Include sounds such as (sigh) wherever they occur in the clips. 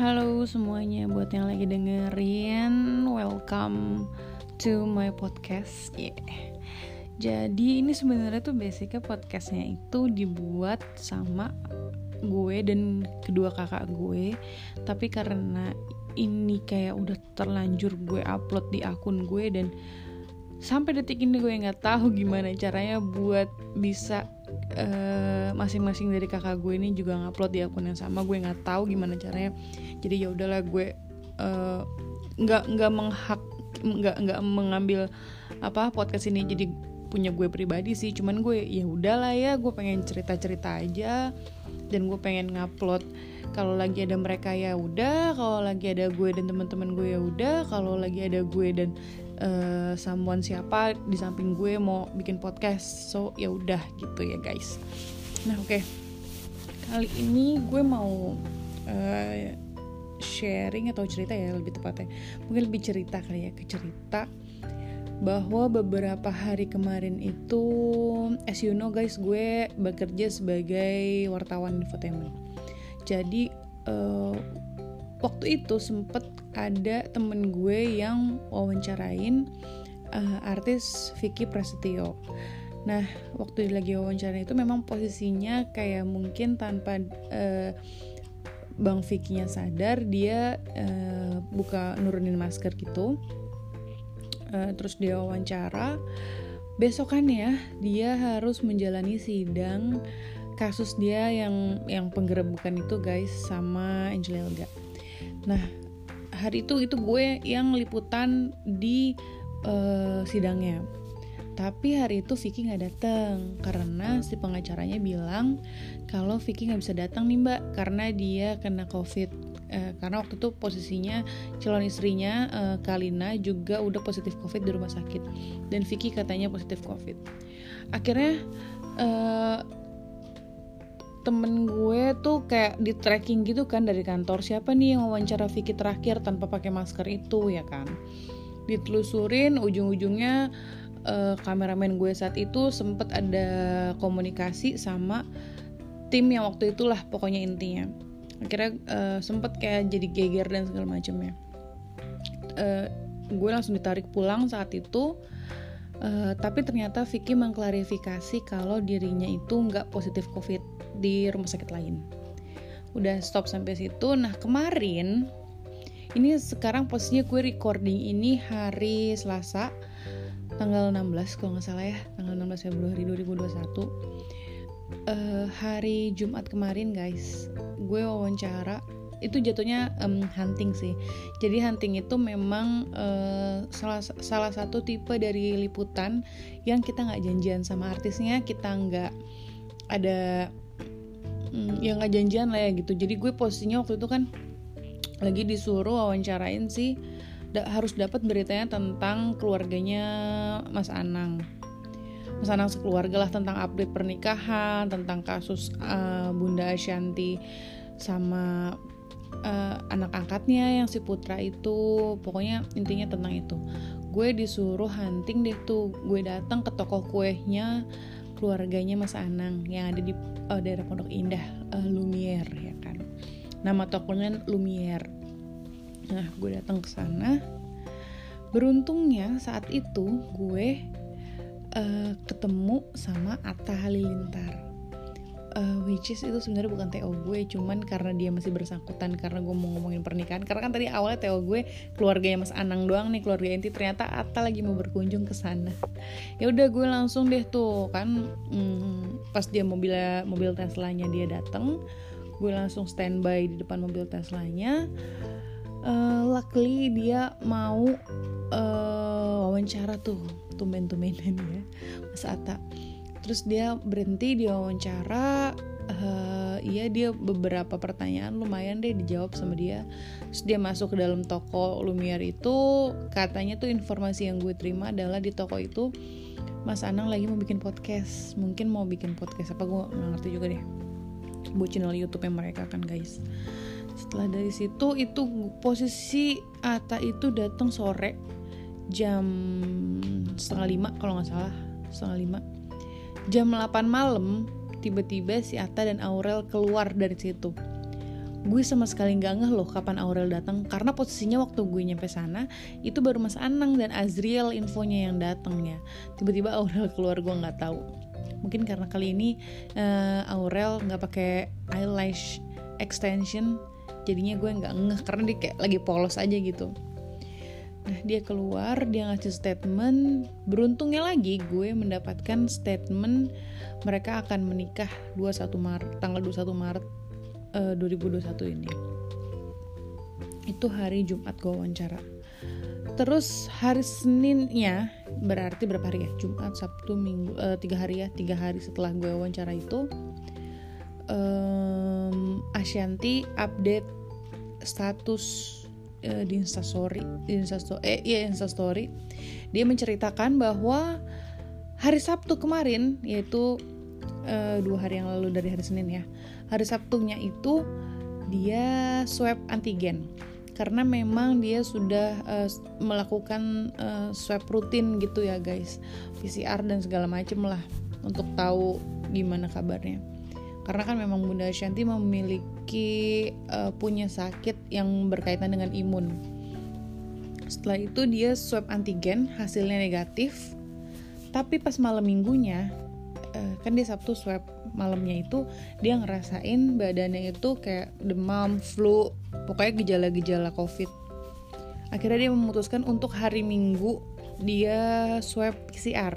Halo semuanya buat yang lagi dengerin Welcome to my podcast yeah. Jadi ini sebenarnya tuh basicnya podcastnya itu dibuat sama gue dan kedua kakak gue Tapi karena ini kayak udah terlanjur gue upload di akun gue dan sampai detik ini gue nggak tahu gimana caranya buat bisa uh, masing-masing dari kakak gue ini juga ngupload di akun yang sama. Gue nggak tahu gimana caranya. Jadi ya udahlah gue uh, nggak nggak menghak nggak nggak mengambil apa podcast ini jadi punya gue pribadi sih. Cuman gue ya udahlah ya gue pengen cerita cerita aja. Dan gue pengen ngupload kalau lagi ada mereka ya udah kalau lagi ada gue dan teman-teman gue ya udah kalau lagi ada gue dan uh, someone siapa di samping gue mau bikin podcast. So ya udah gitu ya guys. Nah oke. Okay. kali ini gue mau uh, sharing atau cerita ya lebih tepatnya. Mungkin lebih cerita kali ya ke cerita bahwa beberapa hari kemarin itu as you know guys gue bekerja sebagai wartawan infotainment. Jadi uh, waktu itu sempet ada temen gue yang wawancarain uh, artis Vicky Prasetyo. Nah, waktu lagi wawancara itu memang posisinya kayak mungkin tanpa uh, Bang Vicky-nya sadar dia uh, buka nurunin masker gitu. Uh, terus dia wawancara. Besokannya dia harus menjalani sidang kasus dia yang yang penggerebekan itu guys sama Angel Elga. Nah, hari itu itu gue yang liputan di uh, sidangnya. Tapi hari itu Vicky nggak datang karena si pengacaranya bilang kalau Vicky nggak bisa datang nih mbak karena dia kena covid. Eh, karena waktu itu posisinya calon istrinya eh, Kalina juga udah positif covid di rumah sakit dan Vicky katanya positif covid. Akhirnya eh, temen gue tuh kayak di tracking gitu kan dari kantor siapa nih yang wawancara Vicky terakhir tanpa pakai masker itu? Ya kan? Ditelusurin ujung-ujungnya uh, kameramen gue saat itu sempet ada komunikasi sama tim yang waktu itulah pokoknya intinya. Akhirnya uh, sempet kayak jadi geger dan segala macamnya uh, gue langsung ditarik pulang saat itu Uh, tapi ternyata Vicky mengklarifikasi kalau dirinya itu nggak positif COVID di rumah sakit lain. Udah stop sampai situ. Nah kemarin ini sekarang posisinya gue recording ini hari Selasa tanggal 16 kalau nggak salah ya tanggal 16 Februari 2021 uh, hari Jumat kemarin guys gue wawancara itu jatuhnya um, hunting sih. Jadi hunting itu memang uh, salah salah satu tipe dari liputan yang kita nggak janjian sama artisnya, kita nggak ada um, yang nggak janjian lah ya gitu. Jadi gue posisinya waktu itu kan lagi disuruh wawancarain sih da harus dapat beritanya tentang keluarganya Mas Anang. Mas Anang sekeluarga lah tentang update pernikahan, tentang kasus uh, Bunda Ashanti sama uh, anak angkatnya yang si Putra itu pokoknya intinya tentang itu gue disuruh hunting deh tuh gue datang ke toko kuehnya keluarganya Mas Anang yang ada di uh, daerah Pondok Indah uh, Lumiere ya kan. Nama tokonya Lumiere nah gue datang ke sana. Beruntungnya saat itu gue uh, ketemu sama Atta Halilintar uh, which is itu sebenarnya bukan TO gue cuman karena dia masih bersangkutan karena gue mau ngomongin pernikahan. Karena kan tadi awalnya TO gue keluarganya Mas Anang doang nih keluarga inti ternyata Atta lagi mau berkunjung ke sana. Ya udah gue langsung deh tuh kan hmm, pas dia mobil mobil Teslanya dia dateng gue langsung standby di depan mobil Teslanya. Uh, luckily dia mau uh, wawancara tuh tumben-tumbenan ya Mas Atta terus dia berhenti dia wawancara uh, iya dia beberapa pertanyaan lumayan deh dijawab sama dia. Terus dia masuk ke dalam toko Lumiere itu katanya tuh informasi yang gue terima adalah di toko itu Mas Anang lagi mau bikin podcast mungkin mau bikin podcast. Apa gue nggak ngerti juga deh. Buat channel YouTube yang mereka kan guys. Setelah dari situ itu posisi Ata itu datang sore jam setengah lima kalau nggak salah. Setengah lima Jam 8 malam, tiba-tiba si Atta dan Aurel keluar dari situ. gue sama sekali nggak ngeh loh kapan Aurel datang karena posisinya waktu gue nyampe sana itu baru Mas Anang dan Azriel infonya yang datang ya tiba-tiba Aurel keluar gue nggak tahu. Mungkin karena kali ini uh, Aurel nggak pakai eyelash extension jadinya gue nggak ngeh karena dia kayak lagi polos aja gitu Nah dia keluar, dia ngasih statement. Beruntungnya lagi gue mendapatkan statement Mereka akan menikah 21 Maret, tanggal 21 Maret uh, 2021 ini. Itu hari Jumat gue wawancara. Terus hari Seninnya Berarti berapa hari ya? Jumat, Sabtu, Minggu uh, Tiga hari ya, tiga hari setelah gue wawancara itu um, Ashanti update status uh, di Instastory, di Instastory, eh iya Instastory, dia menceritakan bahwa hari Sabtu kemarin, yaitu uh, dua hari yang lalu dari hari Senin ya, hari Sabtunya itu dia swab antigen. Karena memang dia sudah uh, melakukan uh, swab rutin gitu ya guys, PCR dan segala macem lah untuk tahu gimana kabarnya karena kan memang Bunda Shanti memiliki uh, punya sakit yang berkaitan dengan imun. Setelah itu dia swab antigen, hasilnya negatif. Tapi pas malam minggunya, uh, kan dia Sabtu swab malamnya itu dia ngerasain badannya itu kayak demam, flu, pokoknya gejala-gejala COVID. Akhirnya dia memutuskan untuk hari Minggu dia swab PCR.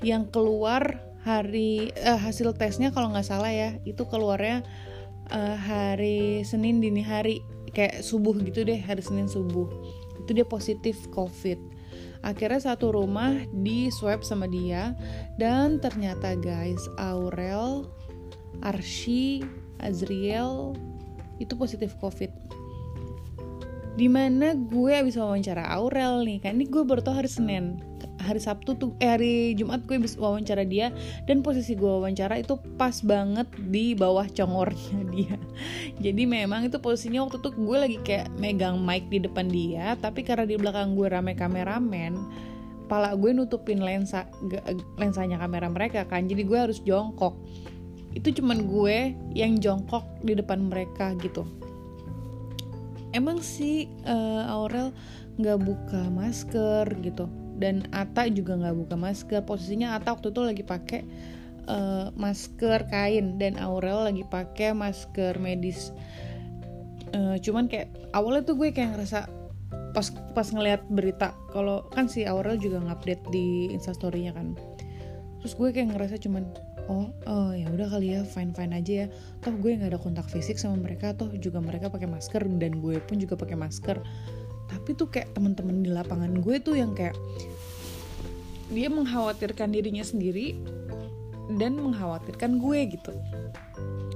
Yang keluar hari uh, hasil tesnya kalau nggak salah ya itu keluarnya uh, hari Senin dini hari kayak subuh gitu deh hari Senin subuh. Itu dia positif COVID. Akhirnya satu rumah di swab sama dia dan ternyata guys Aurel Arshi Azriel itu positif COVID di mana gue abis wawancara Aurel nih kan? Ini gue baru hari Senin hari Sabtu tuh eh hari Jumat gue bisa wawancara dia. Dan posisi gue wawancara itu pas banget di bawah congornya (laughs) dia. Jadi memang itu posisinya waktu itu gue lagi kayak megang mic di depan dia tapi karena di belakang gue rame kameramen pala gue nutupin lensa lensanya kamera mereka kan. Jadi gue harus jongkok. Itu cuman gue yang jongkok di depan mereka gitu emang sih uh, Aurel nggak buka masker gitu. Dan Ata juga nggak buka masker. Posisinya Ata waktu itu lagi pakai uh, masker kain. Dan Aurel lagi pakai masker medis. Uh, cuman kayak awalnya tuh gue kayak ngerasa pas pas ngeliat berita kalau kan si Aurel juga ngupdate di instastorynya kan. Terus gue kayak ngerasa cuman oh oh ya udah kali ya fine fine aja ya. Toh gue nggak ada kontak fisik sama mereka toh juga mereka pakai masker dan gue pun juga pakai masker. Tapi tuh kayak teman-teman di lapangan gue tuh yang kayak dia mengkhawatirkan dirinya sendiri dan mengkhawatirkan gue gitu.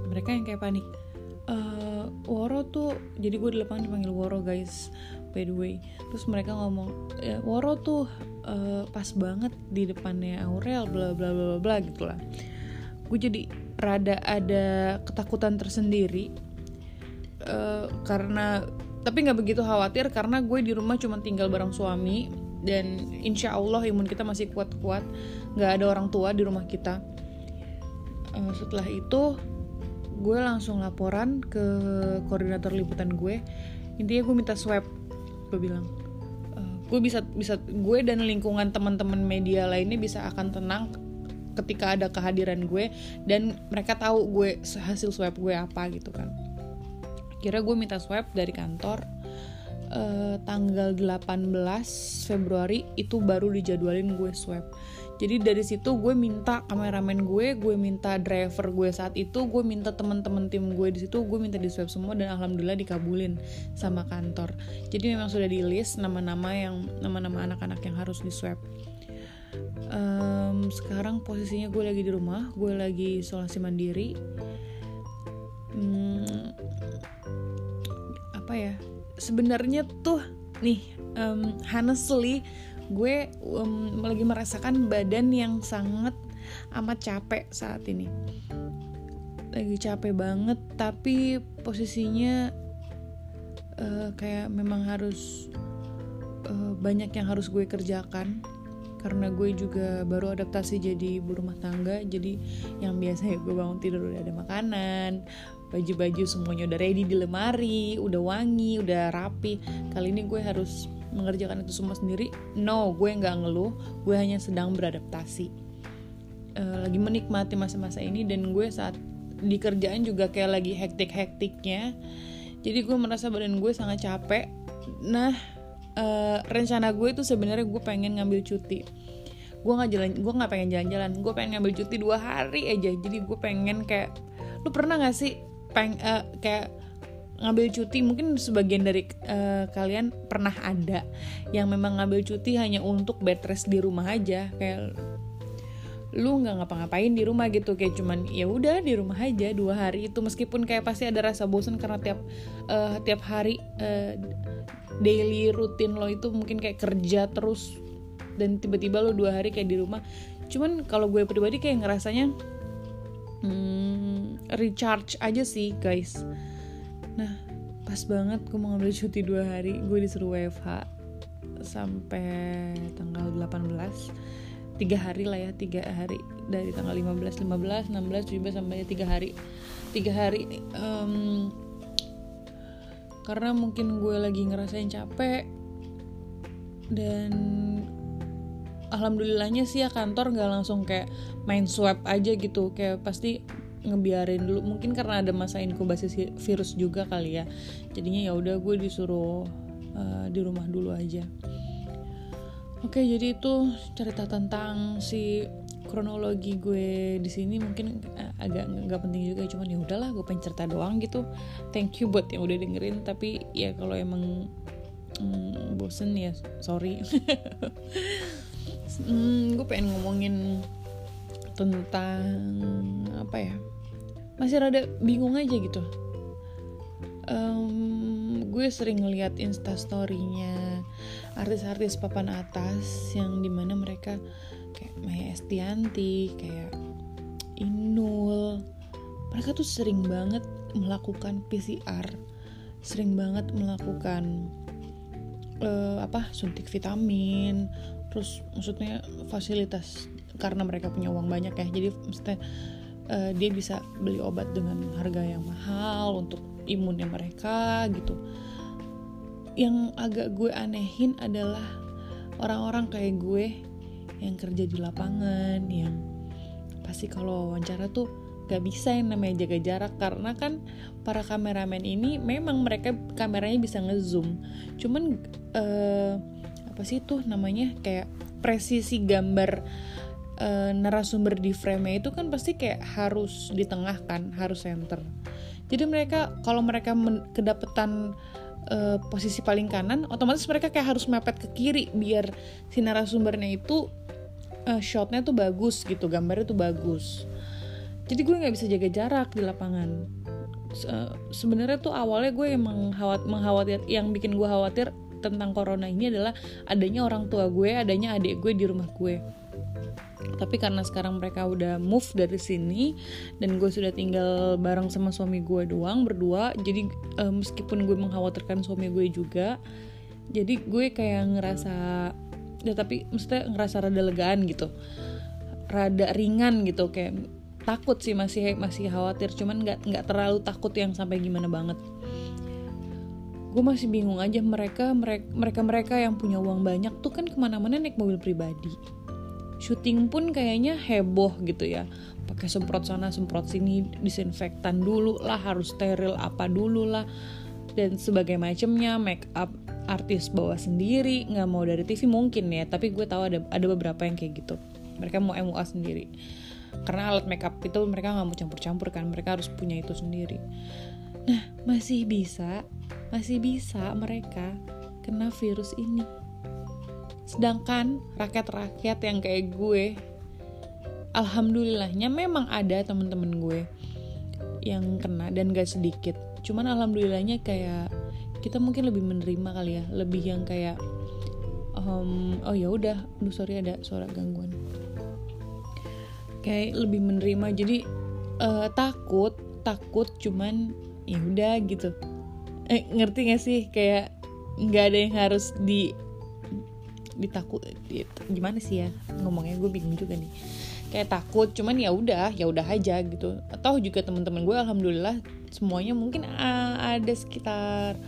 Mereka yang kayak panik. Uh, Woro tuh jadi gue di lapangan dipanggil Woro guys by the way. Terus mereka ngomong e, Woro tuh uh, pas banget di depannya Aurel bla bla bla bla gitu lah gue jadi rada ada ketakutan tersendiri uh, karena tapi nggak begitu khawatir karena gue di rumah cuma tinggal bareng suami dan insya Allah imun kita masih kuat-kuat nggak ada orang tua di rumah kita. Uh, setelah itu gue langsung laporan ke koordinator liputan gue intinya gue minta swab gue bilang uh, gue bisa bisa gue dan lingkungan teman-teman media lainnya bisa akan tenang ketika ada kehadiran gue dan mereka tahu gue hasil swab gue apa gitu kan. Kira gue minta swab dari kantor uh, tanggal 18 Februari itu baru dijadwalin gue swab. Jadi dari situ gue minta kameramen gue gue minta driver gue saat itu gue minta teman-teman tim gue di situ gue minta di swab semua dan alhamdulillah dikabulin sama kantor. Jadi memang sudah di list nama-nama yang nama-nama anak-anak yang harus di swab um, sekarang posisinya gue lagi di rumah gue lagi isolasi mandiri. Hmm, apa ya? Sebenarnya tuh nih um, honestly gue um, lagi merasakan badan yang sangat amat capek saat ini. Lagi capek banget tapi posisinya uh, kayak memang harus uh, banyak yang harus gue kerjakan karena gue juga baru adaptasi jadi ibu rumah tangga jadi yang biasanya gue bangun tidur udah ada makanan baju-baju semuanya udah ready di lemari udah wangi udah rapi. Kali ini gue harus mengerjakan itu semua sendiri. No gue nggak ngeluh gue hanya sedang beradaptasi. Uh, lagi menikmati masa-masa ini dan gue saat di kerjaan juga kayak lagi hektik-hektiknya. Jadi gue merasa badan gue sangat capek. Nah uh, rencana gue itu sebenarnya gue pengen ngambil cuti. Gue nggak jalan gue nggak pengen jalan-jalan. Gue pengen ngambil cuti dua hari aja. Jadi gue pengen kayak lu pernah gak sih peng uh, kayak ngambil cuti? Mungkin sebagian dari uh, kalian pernah ada yang memang ngambil cuti hanya untuk bed rest di rumah aja. Kayak lu nggak ngapa-ngapain di rumah gitu kayak cuman ya udah di rumah aja dua hari itu. Meskipun kayak pasti ada rasa bosan karena tiap uh, tiap hari uh, daily rutin lo itu mungkin kayak kerja terus dan tiba-tiba lo dua hari kayak di rumah. Cuman kalau gue pribadi kayak ngerasanya hmm, recharge aja sih guys. Nah pas banget gue mau ngambil cuti dua hari gue disuruh WFH sampai tanggal 18 tiga hari lah ya tiga hari. Dari tanggal 15 15 16 17 sampai tiga hari. Tiga hari um, karena mungkin gue lagi ngerasain capek dan alhamdulillahnya sih ya kantor nggak langsung kayak main swab aja gitu. Kayak pasti ngebiarin dulu. Mungkin karena ada masa inkubasi virus juga kali ya. Jadinya ya udah gue disuruh uh, di rumah dulu aja Oke, jadi itu cerita tentang si kronologi gue di sini mungkin eh, agak nggak penting juga cuman ya udahlah gue pengen cerita doang gitu. Thank you buat yang udah dengerin tapi ya kalau emang mm, bosen ya sorry. (laughs) Mm, gue pengen ngomongin tentang apa ya masih rada bingung aja gitu. Um, gue sering ngeliat instastorynya artis-artis papan atas yang di mana mereka kayak Maya Estianti kayak Inul. Mereka tuh sering banget melakukan PCR sering banget melakukan uh, apa suntik vitamin. Terus maksudnya fasilitas karena mereka punya uang banyak ya. Jadi maksudnya uh, dia bisa beli obat dengan harga yang mahal untuk imunnya mereka gitu yang agak gue anehin adalah orang-orang kayak gue yang kerja di lapangan yang pasti kalau wawancara tuh gak bisa yang namanya jaga jarak. Karena kan para kameramen ini memang mereka kameranya bisa ngezoom. Cuman uh, apa sih tuh namanya? Kayak presisi gambar uh, narasumber di frame itu kan pasti kayak harus di tengah kan harus center. Jadi mereka kalau mereka kedapetan uh, posisi paling kanan otomatis mereka kayak harus mepet ke kiri biar si narasumbernya itu uh, shotnya tuh bagus gitu gambarnya tuh bagus. Jadi gue nggak bisa jaga jarak di lapangan. Uh, sebenarnya tuh awalnya gue emang khawat mengkhawatir yang bikin gue khawatir tentang corona ini adalah adanya orang tua gue adanya adik gue di rumah gue tapi karena sekarang mereka udah move dari sini dan gue sudah tinggal bareng sama suami gue doang berdua jadi uh, meskipun gue mengkhawatirkan suami gue juga jadi gue kayak ngerasa ya tapi mesti ngerasa rada legaan gitu. Rada ringan gitu kayak takut sih masih masih khawatir cuman nggak nggak terlalu takut yang sampai gimana banget. Gue masih bingung aja mereka mereka mereka yang punya uang banyak tuh kan ke mana-mana naik mobil pribadi syuting pun kayaknya heboh gitu ya. Pakai semprot sana semprot sini disinfektan dulu lah harus steril apa dulu lah. Dan sebagai macamnya make up artis bawa sendiri nggak mau dari TV mungkin ya. Tapi gue tahu ada ada beberapa yang kayak gitu. Mereka mau MUA sendiri. Karena alat make up itu mereka nggak mau campur-campur kan mereka harus punya itu sendiri. Nah masih bisa masih bisa mereka kena virus ini sedangkan rakyat-rakyat yang kayak gue alhamdulillahnya memang ada temen-temen gue yang kena dan gak sedikit. Cuman alhamdulillahnya kayak kita mungkin lebih menerima kali ya. Lebih yang kayak um, oh ya udah aduh sorry ada suara gangguan. Kayak lebih menerima. Jadi uh, takut takut cuman ya udah gitu. Eh, ngerti gak sih? Kayak nggak ada yang harus di ditakut gimana sih ya ngomongnya? Gue bingung juga nih. Kayak takut cuman ya udah ya udah aja gitu. Atau juga teman-teman gue alhamdulillah semuanya mungkin ada sekitar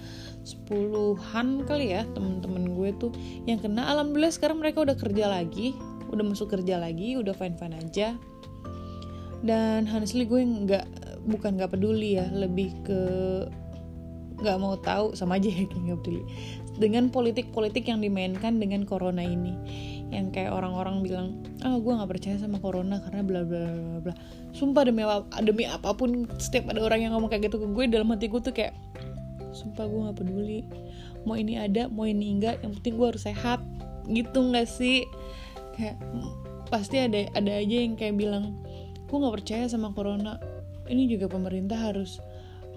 sepuluhan kali ya teman-teman gue tuh yang kena. Alhamdulillah sekarang mereka udah kerja lagi udah masuk kerja lagi udah fine fine aja. Dan honestly gue nggak bukan nggak peduli ya lebih ke nggak mau tahu sama aja ya (laughs) nggak peduli dengan politik-politik yang dimainkan dengan corona ini. Yang kayak orang-orang bilang ah gue nggak percaya sama corona karena bla bla bla bla sumpah demi demi apa pun setiap ada orang yang ngomong kayak gitu ke gue dalam hati gue tuh kayak sumpah gue nggak peduli. Mau ini ada mau ini enggak yang penting gue harus sehat. Gitu nggak sih? Kayak pasti ada ada aja yang kayak bilang gue nggak percaya sama corona. Ini juga pemerintah harus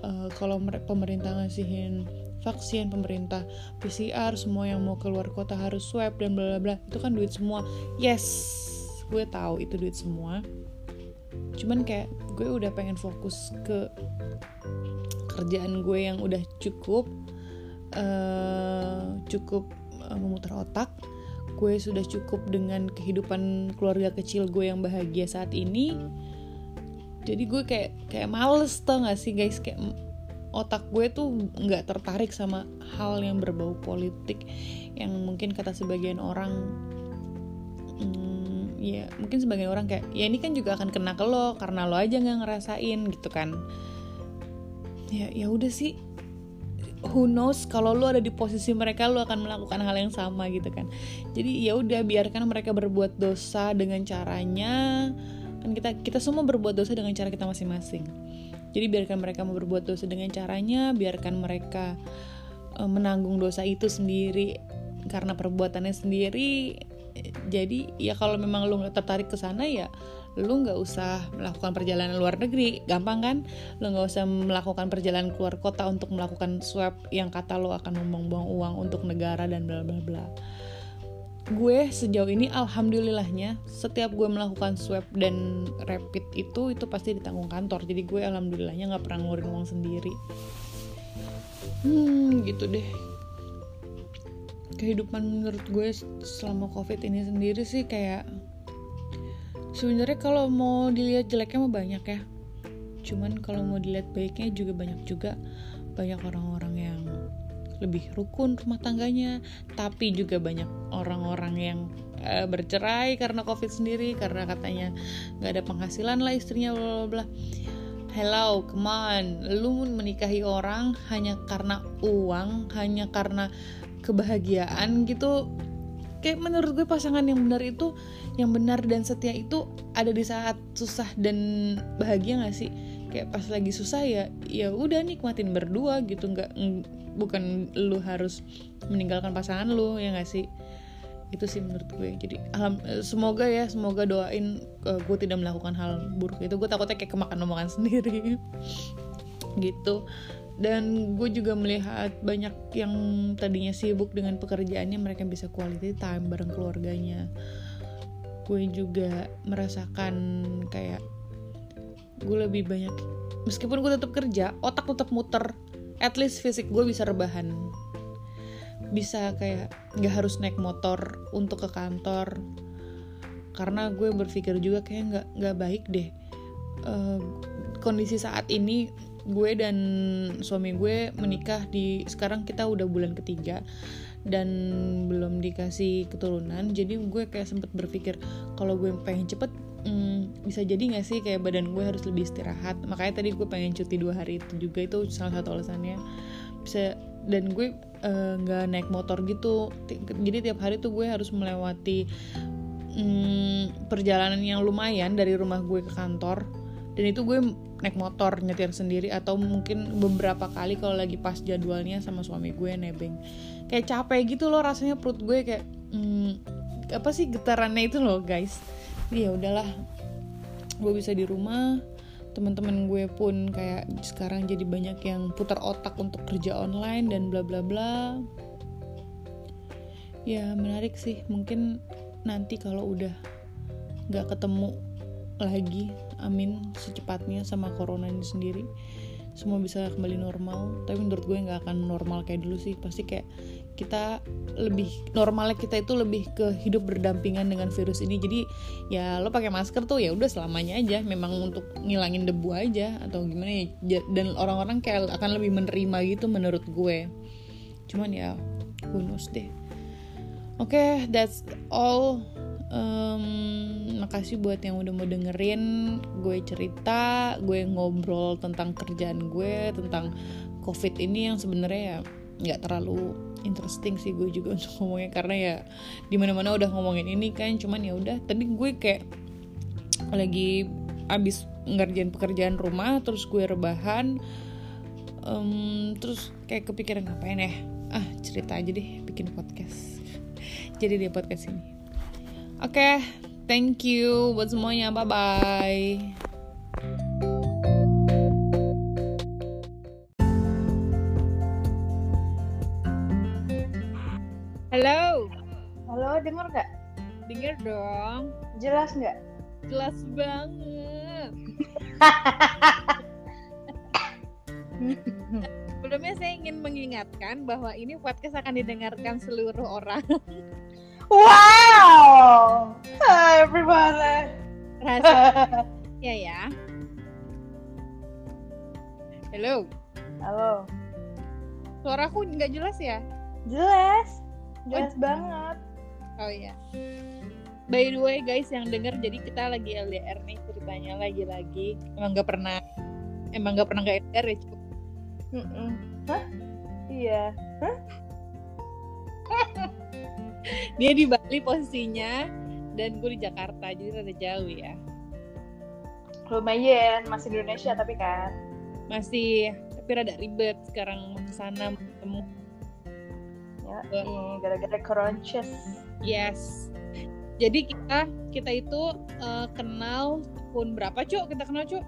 uh, kalau pemerintah ngasihin vaksin pemerintah PCR semua yang mau keluar kota harus swab dan bla bla bla. Itu kan duit semua. Yes gue tahu itu duit semua. Cuman kayak gue udah pengen fokus ke kerjaan gue yang udah cukup uh, cukup uh, memutar otak. Gue sudah cukup dengan kehidupan keluarga kecil gue yang bahagia saat ini. Jadi gue kayak kayak males tau gak sih guys? Kayak otak gue tuh nggak tertarik sama hal yang berbau politik yang mungkin kata sebagian orang hmm, ya mungkin sebagian orang kayak ya ini kan juga akan kena ke lo karena lo aja nggak ngerasain gitu kan. Ya ya udah sih. Who knows kalau lo ada di posisi mereka lo akan melakukan hal yang sama gitu kan. Jadi ya udah biarkan mereka berbuat dosa dengan caranya. Kan kita kita semua berbuat dosa dengan cara kita masing-masing jadi biarkan mereka mau berbuat dosa dengan caranya, biarkan mereka uh, menanggung dosa itu sendiri karena perbuatannya sendiri. Jadi ya kalau memang lu nggak tertarik ke sana ya lu nggak usah melakukan perjalanan luar negeri. Gampang kan? Lu nggak usah melakukan perjalanan keluar kota untuk melakukan swab yang kata lo akan membuang uang untuk negara dan bla bla bla gue sejauh ini alhamdulillahnya setiap gue melakukan swab dan rapid itu itu pasti ditanggung kantor. Jadi gue alhamdulillahnya nggak pernah ngurin uang sendiri. Hmm gitu deh. Kehidupan menurut gue selama covid ini sendiri sih kayak sebenarnya kalau mau dilihat jeleknya mah banyak ya. Cuman kalau mau dilihat baiknya juga banyak juga. Banyak orang-orang yang lebih rukun rumah tangganya tapi juga banyak orang-orang yang uh, bercerai karena covid sendiri karena katanya nggak ada penghasilan lah istrinya bla bla bla. Hello come on. Lu menikahi orang hanya karena uang hanya karena kebahagiaan gitu? Kayak menurut gue pasangan yang benar itu yang benar dan setia itu ada di saat susah dan bahagia gak sih kayak pas lagi susah ya ya udah nikmatin berdua gitu. Nggak bukan lu harus meninggalkan pasangan lu ya gak sih? Itu sih menurut gue. Jadi alham, semoga ya semoga doain uh, gue tidak melakukan hal buruk itu. Gue takutnya kayak kemakan omongan (laughs) sendiri. Gitu. Dan gue juga melihat banyak yang tadinya sibuk dengan pekerjaannya mereka bisa quality time bareng keluarganya. Gue juga merasakan kayak gue lebih banyak meskipun gue tetap kerja otak tetap muter. At least fisik gue bisa rebahan. Bisa kayak nggak harus naik motor untuk ke kantor. Karena gue berpikir juga kayak nggak nggak baik deh. Uh, kondisi saat ini gue dan suami gue menikah di sekarang kita udah bulan ketiga dan belum dikasih keturunan jadi gue kayak sempet berpikir kalau gue pengen cepet hmm, bisa jadi gak sih kayak badan gue harus lebih istirahat? Makanya tadi gue pengen cuti dua hari itu juga itu salah satu alasannya. Bisa dan gue eh, nggak uh, naik motor gitu. Jadi tiap hari tuh gue harus melewati hmm, perjalanan yang lumayan dari rumah gue ke kantor. Dan itu gue naik motor nyetir sendiri atau mungkin beberapa kali kalau lagi pas jadwalnya sama suami gue nebeng. Kayak capek gitu loh rasanya perut gue kayak hmm, apa sih getarannya itu loh guys. Ya udahlah gue bisa di rumah. Teman-teman gue pun kayak sekarang jadi banyak yang putar otak untuk kerja online dan bla bla bla. Ya menarik sih. Mungkin nanti kalau udah nggak ketemu lagi. Amin secepatnya sama corona ini sendiri. Semua bisa kembali normal. Tapi menurut gue nggak akan normal kayak dulu sih. Pasti kayak kita lebih normalnya kita itu lebih ke hidup berdampingan dengan virus ini. Jadi ya lo pakai masker tuh ya udah selamanya aja. Memang untuk ngilangin debu aja atau gimana ya. Dan orang-orang kayak akan lebih menerima gitu menurut gue. Cuman ya knows deh. Oke okay, that's all um, makasih buat yang udah mau dengerin gue cerita gue ngobrol tentang kerjaan gue tentang covid ini yang sebenarnya ya nggak terlalu interesting sih gue juga (laughs) untuk ngomongnya karena ya di mana-mana udah ngomongin ini kan cuman ya udah. Tadi gue kayak lagi abis ngerjain pekerjaan rumah terus gue rebahan um, terus kayak kepikiran ngapain ya? Ah cerita aja deh bikin podcast. (laughs) Jadi dia podcast ini oke okay, thank you buat semuanya bye bye Halo. Halo, denger nggak? Denger dong. Jelas nggak? Jelas banget. (laughs) Sebelumnya saya ingin mengingatkan bahwa ini podcast akan didengarkan seluruh orang. Wow! Hi everybody. Rasa (laughs) ya ya. Halo. Halo. Suaraku nggak jelas ya? Jelas jelas oh, banget oh iya by the way guys yang denger jadi kita lagi LDR nih ceritanya lagi-lagi emang gak pernah emang gak pernah gak LDR ya cukup mm -mm. hah iya hah (laughs) dia di Bali posisinya dan gue di Jakarta jadi rada jauh ya. Lumayan masih di Indonesia tapi kan? Masih tapi rada ribet sekarang mau ke sana ketemu. Ya ini gara-gara crunches. Yes. Jadi kita kita itu uh, kenal tahun berapa cuk? Kita kenal cuk?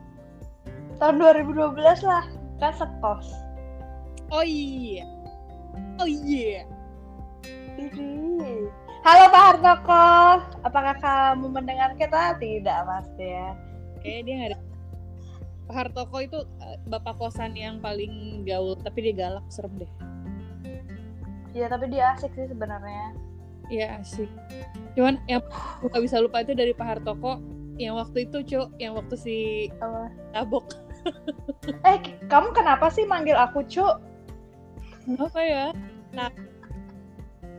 Tahun 2012 lah. Kan sekos. Oh iya. Oh iya Halo Pak Hartoko, apakah kamu mendengar kita? Tidak pasti ya. Kayaknya dia nggak ada. Pak Hartoko itu uh, bapak kosan yang paling gaul, tapi dia galak, serem deh. Iya tapi dia asik sih sebenarnya. Iya asik. Cuman yang nggak bisa lupa itu dari Pak Hartoko yang waktu itu cuk, yang waktu si tabok. eh kamu kenapa sih manggil aku cuk? Apa ya? Nah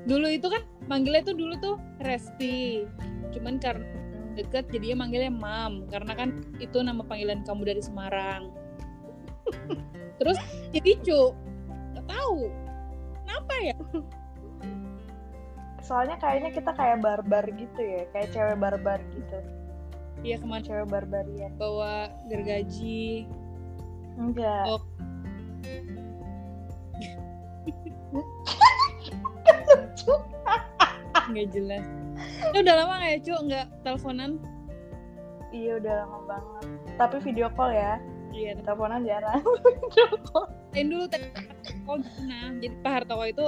dulu itu kan manggilnya tuh dulu tuh Resti. Cuman karena deket jadinya manggilnya Mam. Karena kan itu nama panggilan kamu dari Semarang. (laughs) Terus jadi cuk, nggak tahu. Kenapa ya? Soalnya kayaknya kita kayak barbar gitu ya kayak cewek barbar gitu. Iya ke mana? Cewek barbarian bawa gergaji. Enggak. Oh. (laughs) (laughs) nggak jelas. Ini udah lama nggak ya cu nggak teleponan? Iya udah lama banget. Tapi video call ya. Iya. Teleponan jarang. (laughs) Yang dulu oh nah jadi Pak Hartowo itu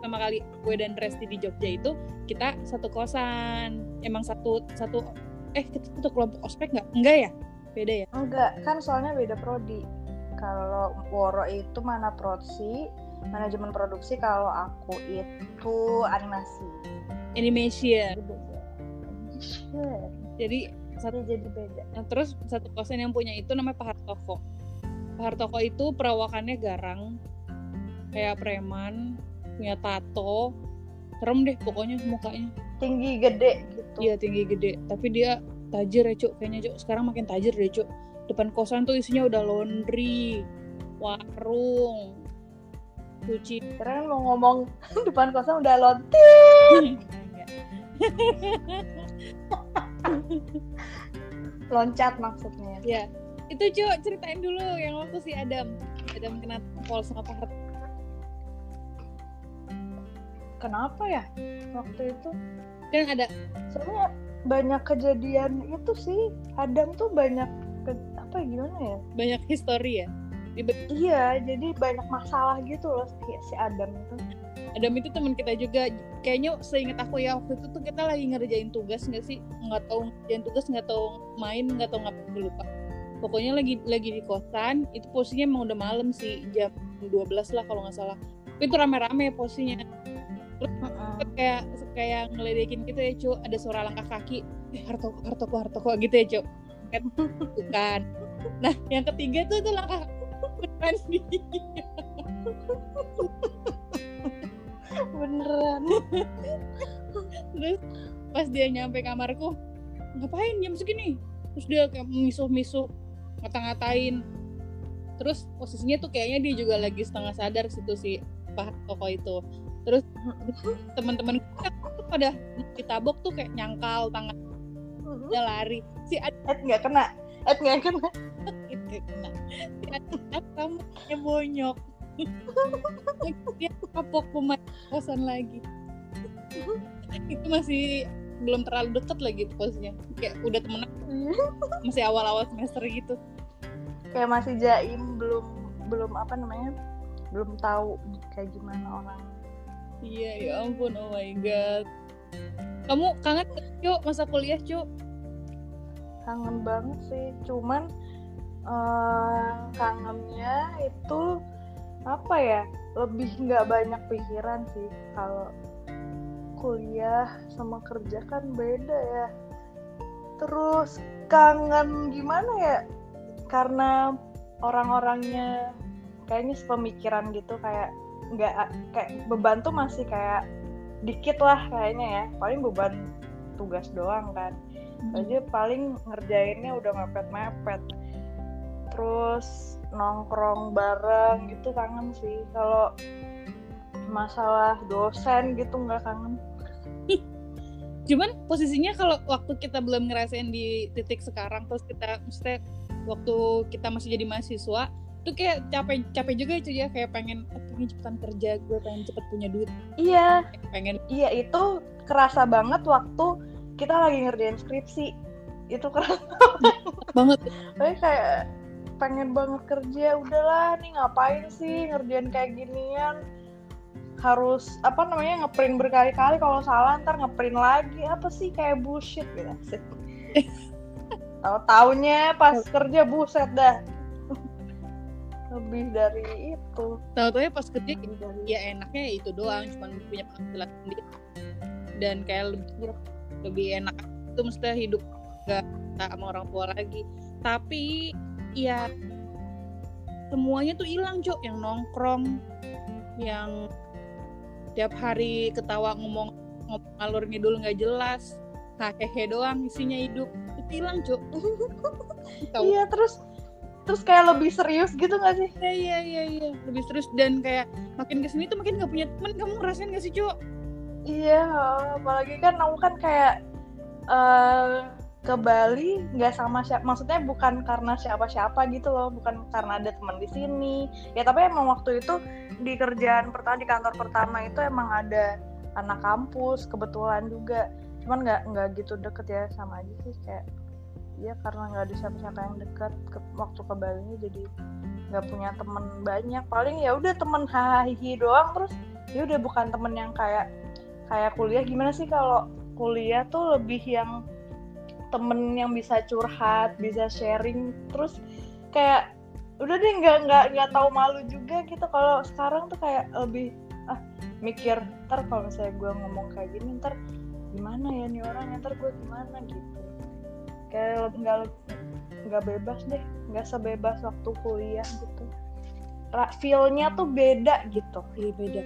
pertama kali gue dan Resti di Jogja itu kita satu kosan. Emang satu satu eh kita satu kelompok ospek nggak? Enggak ya? Beda ya? Enggak kan soalnya beda prodi. Kalau Woro itu mana produksi manajemen produksi kalau aku itu animasi. Animation. Jadi satu jadi beda. Nah, terus satu kosan yang punya itu namanya Pak Hartoko Pak Hartoko itu perawakannya garang kayak preman punya tato. Serem deh pokoknya mukanya. Tinggi gede gitu. Iya tinggi gede. Tapi dia tajir ya cuk kayaknya cuk. Sekarang makin tajir deh cuk. Depan kosan tuh isinya udah laundry warung cuci. Keren mau ngomong (laughs) depan kosan udah laundry (laughs) loncat maksudnya. Ya itu cuk ceritain dulu yang waktu si Adam. Adam kena pol sama Pak kenapa ya waktu itu? Kan ada. Soalnya banyak kejadian itu sih. Adam tuh banyak ke, apa ya, gimana ya? Banyak histori ya iya jadi banyak masalah gitu loh si, si Adam itu. Adam itu teman kita juga. Kayaknya seingat aku ya waktu itu tuh kita lagi ngerjain tugas nggak sih? Nggak tahu ngerjain tugas nggak tahu main nggak tahu ngapain lupa. Pokoknya lagi lagi di kosan itu posisinya emang udah malam sih jam 12 lah kalau nggak salah. Itu rame-rame posisinya. Mm-mm. kayak kayak ngeledekin gitu ya cu ada suara langkah kaki. Eh hartoko hartoko hartoko gitu ya cu Kan, bukan. Nah yang ketiga tuh itu langkah beneran dia beneran. Terus pas dia nyampe kamarku ngapain? Jam segini. Terus dia kayak misuh-misuh ngata-ngatain. Terus posisinya tuh kayaknya dia juga lagi setengah sadar situ si Pak Toko itu. Terus teman-teman pada ditabok tuh kayak nyangkal tangan dia lari. Si Ed nggak kena? Ed nggak kena kayak bonyok. Dia kapok pemain kosan lagi. Itu masih belum terlalu deket lagi tuh posisinya kayak udah temenan. Masih awal-awal semester gitu. Kayak masih jaim belum belum apa namanya belum tahu kayak gimana orang. Iya ya ampun oh my god. Kamu kangen cuk masa kuliah cuk? Kangen banget sih cuman eh, kangennya itu apa ya? Lebih nggak banyak pikiran sih. Kalau kuliah sama kerja kan beda ya. Terus kangen gimana ya? Karena orang-orangnya kayaknya sepemikiran gitu kayak nggak kayak beban tuh masih kayak dikit lah kayaknya ya. Paling beban tugas doang kan. Aja paling ngerjainnya udah mepet-mepet terus nongkrong bareng gitu kangen sih. Kalau masalah dosen gitu nggak kangen. (laughs) Cuman posisinya kalau waktu kita belum ngerasain di titik sekarang terus kita maksudnya waktu kita masih jadi mahasiswa tuh kayak capek capek juga cuy ya kayak pengen "Ah, pengen cepetan kerja gue pengen cepet punya duit. Iya. Pengen iya itu kerasa banget waktu kita lagi ngerjain skripsi. Itu kerasa banget. Kayak pengen banget kerja udahlah nih ngapain sih ngerjain kayak ginian? Harus apa namanya ngeprint berkali-kali kalau salah ntar ngeprint lagi. Apa sih kayak bullshit gitu? Sih (laughs) tahu taunya pas kerja buset dah. Lebih dari itu. Tahu-tahu ya pas kerja dari ya enaknya ya itu doang cuman punya penghasilan sendiri. Dan kayak lebih, lebih enak itu mesti hidup gak sama orang tua lagi. Tapi ya semuanya tuh hilang cok yang nongkrong yang tiap hari ketawa ngomong ngomong alur ngidul nggak jelas hehehe doang isinya hidup. Itu hilang cok (laughs) iya terus terus kayak lebih serius gitu gak sih? Iya iya iya iya. Lebih serius dan kayak makin ke sini tuh makin nggak punya teman kamu ngerasain gak sih cok Iya, apalagi kan aku kan kayak eh, ke Bali nggak sama siapa, maksudnya bukan karena siapa-siapa gitu loh, bukan karena ada teman di sini. Ya tapi emang waktu itu di kerjaan pertama di kantor pertama itu emang ada anak kampus kebetulan juga, cuman nggak nggak gitu deket ya sama aja sih kayak ya karena nggak ada siapa-siapa yang deket ke, waktu ke Bali jadi nggak punya temen banyak. Paling ya udah temen hahihi doang terus ya udah bukan temen yang kayak kayak kuliah. Gimana sih kalau kuliah tuh lebih yang temen yang bisa curhat bisa sharing terus kayak udah deh nggak nggak nggak tahu malu juga gitu. Kalau sekarang tuh kayak lebih ah mikir ntar kalau misalnya gue ngomong kayak gini ntar gimana ya nih orang ntar gue gimana gitu. Kayak lebih- nggak nggak bebas deh nggak sebebas waktu kuliah gitu. Feel-nya tuh beda gitu. Iya beda.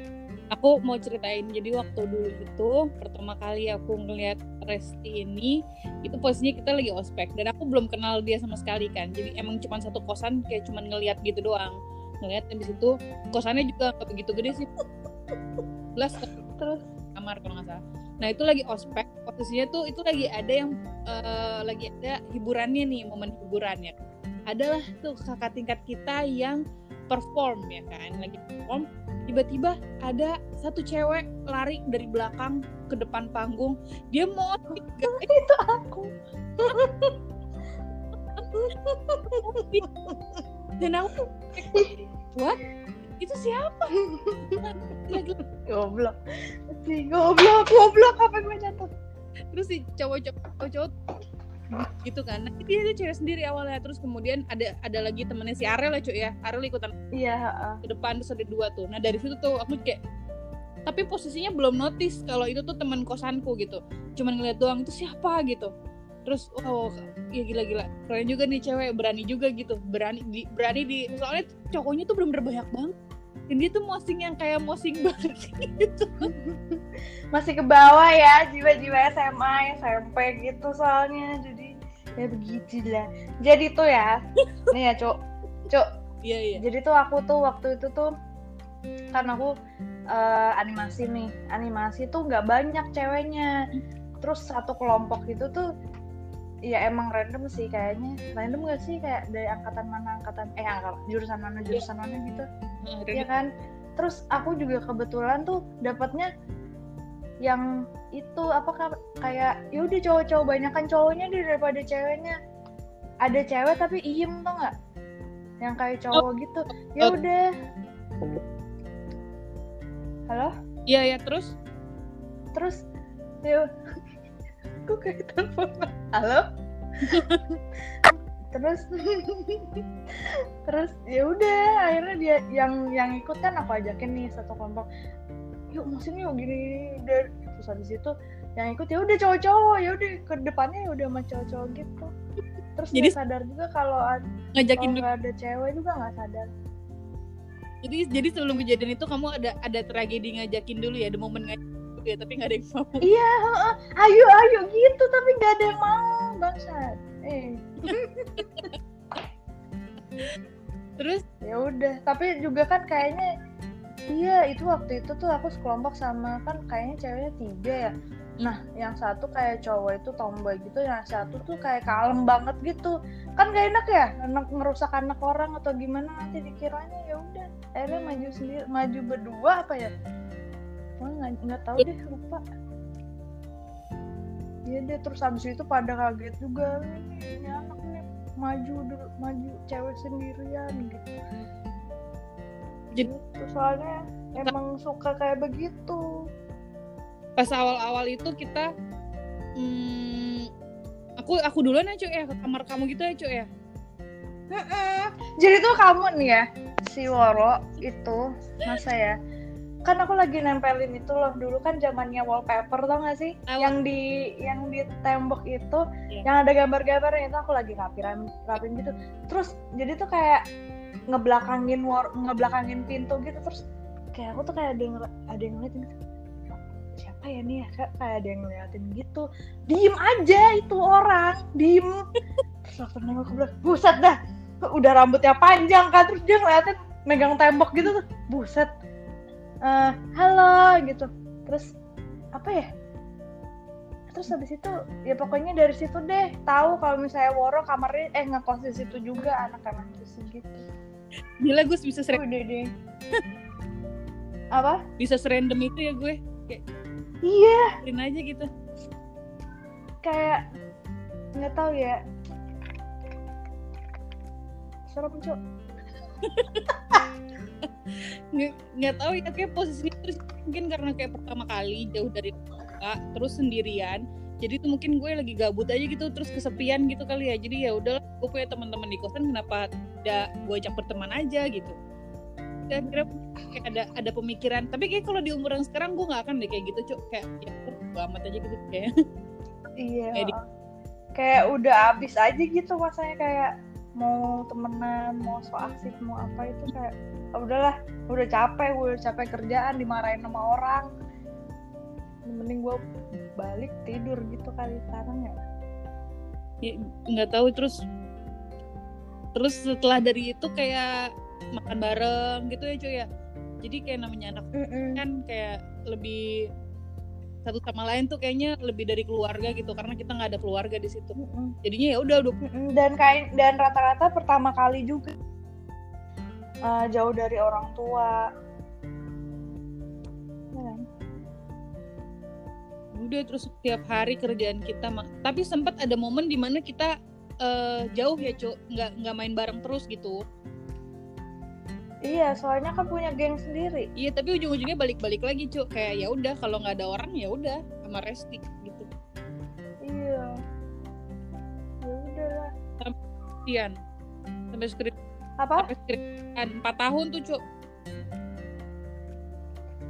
Aku mau ceritain jadi waktu dulu itu pertama kali aku ngeliat Resti ini itu posisinya kita lagi ospek dan aku belum kenal dia sama sekali kan. Jadi emang cuma satu kosan kayak cuma ngeliat gitu doang. Ngeliat habis itu kosannya juga nggak begitu gede sih. Belas terus kamar kalau nggak salah. Nah itu lagi ospek posisinya tuh itu lagi ada yang eh, lagi ada hiburannya nih momen hiburannya. Adalah tuh kakak tingkat kita yang perform ya kan? Lagi perform tiba-tiba ada satu cewek lari dari belakang ke depan panggung. Dia mau (laughs) itu aku. (laughs) Dan aku what? Itu siapa? (laughs) Goblok. Si goblok goblok apa gue catat? Terus si cowok-cowok cowok gitu kan. Nah, dia itu cewek sendiri awalnya. Terus kemudian ada ada lagi temennya si Arel ya cuy ya. Arel ikutan iya heeh. ke depan terus ada dua tuh. Nah dari situ tuh aku kayak tapi posisinya belum notice kalau itu tuh teman kosanku gitu. Cuman ngeliat doang itu siapa? gitu. Terus wow ya gila-gila. Keren juga nih cewek berani juga gitu. Berani di, berani di soalnya cowoknya tuh bener-bener banyak banget dan dia tuh mosing yang kayak mosing banget (laughs) gitu. Masih ke bawah ya jiwa-jiwa SMA SMP gitu soalnya. Jadi ya begitu lah jadi tuh ya (laughs) nih ya cuk. Cuk. Iya iya. Jadi tuh aku tuh waktu itu tuh kan aku eh, animasi nih. Animasi tuh nggak banyak ceweknya. Terus satu kelompok itu tuh ya emang random sih kayaknya. Random gak sih kayak dari angkatan mana angkatan eh angkatan jurusan mana jurusan mana gitu Nah, Iya kan? Terus aku juga kebetulan tuh dapatnya yang itu apa ka- kayak yaudah cowok-cowok banyakan cowoknya deh daripada ceweknya. Ada cewek tapi iem tuh nggak? Yang kayak cowok gitu. Ya Oh. udah. Halo? Iya iya terus? Terus ya (laughs) aku kayak telepon? Halo (laughs) terus (laughs) terus ya udah akhirnya dia yang yang ikut kan aku ajakin nih satu kelompok. Yuk musim yuk gini udah terus habis itu yang ikut ya udah cowok-cowok ya udah ke depannya ya udah sama cowok-cowok gitu. Terus Jadi- sadar juga kalau ngajakin kalau ada cewek juga nggak sadar. Jadi jadi sebelum kejadian itu kamu ada ada tragedi ngajakin dulu ya ada momen ngajakin dulu ya tapi nggak ada yang mau. Iya heeh. ayo ayo gitu tapi nggak ada yang mau bangsat eh (laughs) terus? Ya udah tapi juga kan kayaknya iya itu waktu itu tuh aku sekelompok sama kan kayaknya ceweknya tiga ya. Nah yang satu kayak cowok itu tomboy gitu yang satu tuh kayak kalem banget gitu. Kan gak enak ya anak ngerusak anak orang atau gimana nanti dikiranya ya udah akhirnya maju sendiri maju berdua apa ya? Oh, nggak nggak tahu deh lupa Iya deh terus habis itu pada kaget juga ini, anak nih maju dulu maju cewek sendirian gitu. Jadi- gitu soalnya emang suka kayak begitu. Pas awal-awal itu kita hmm, aku aku duluan ya cuy ya ke kamar kamu gitu ya cuy ya? Jadi tuh kamu nih ya si Woro itu masa ya kan aku lagi nempelin itu loh dulu kan zamannya wallpaper tau gak sih? Tahu. yang di yang di tembok itu Iya. yang ada gambar-gambarnya itu aku lagi rapin rapin gitu. Terus jadi tuh kayak ngebelakangin war, ngebelakangin pintu gitu terus kayak aku tuh kayak ada yang ada yang ngeliatin gitu siapa ya nih ya? Kayak, kayak ada yang ngeliatin gitu. Diem aja itu orang diem. Terus aku nengok ke belakang buset dah udah rambutnya panjang kan? Terus dia ngeliatin megang tembok gitu tuh buset Eh, halo gitu. Terus apa ya? Terus habis itu ya pokoknya dari situ deh tahu kalau misalnya Woro kamarnya eh ngekos di situ juga anak-anak di gitu. Gila gue bisa sering udah deh. (laughs) Apa? Bisa serandom itu ya gue. Iya. Biarin aja gitu. Kayak nggak tahu ya. Suara pencok (laughs) nggak tahu ya kayak posisinya terus mungkin karena kayak pertama kali jauh dari keluarga terus sendirian. Jadi tuh mungkin gue lagi gabut aja gitu terus kesepian gitu kali ya. Jadi ya udah gue punya teman-teman di kosan kenapa tidak gue ajak berteman aja gitu. Saya kira kayak ada ada pemikiran. Tapi kayak kalau di umuran sekarang gue nggak akan deh kayak gitu cok kayak ya gue amat aja gitu kayak. Iya. Kayak di- kayak udah abis aja gitu masanya kayak mau temenan mau so asik mau apa itu kayak "Ah, udahlah udah capek gue udah capek kerjaan dimarahin sama orang. Mending gue balik tidur gitu kali sekarang ya. Ya, nggak tahu terus terus setelah dari itu kayak makan bareng gitu ya cuy ya? Jadi kayak namanya anak kan kayak lebih satu sama lain tuh kayaknya lebih dari keluarga gitu karena kita nggak ada keluarga di situ. Jadinya ya udah udah. Dan kain dan rata-rata pertama kali juga eh, jauh dari orang tua. Ya kan? udah terus setiap hari kerjaan kita tapi sempat ada momen di mana kita eh, jauh ya cuk. Nggak nggak main bareng terus gitu iya soalnya kan punya geng sendiri. Iya tapi ujung-ujungnya balik-balik lagi cuk. Kayak ya udah kalau nggak ada orang ya udah sama Resti gitu. Iya. Ya udahlah. Ian sampai skrip apa? sampai skripsian. Empat tahun tuh cuk.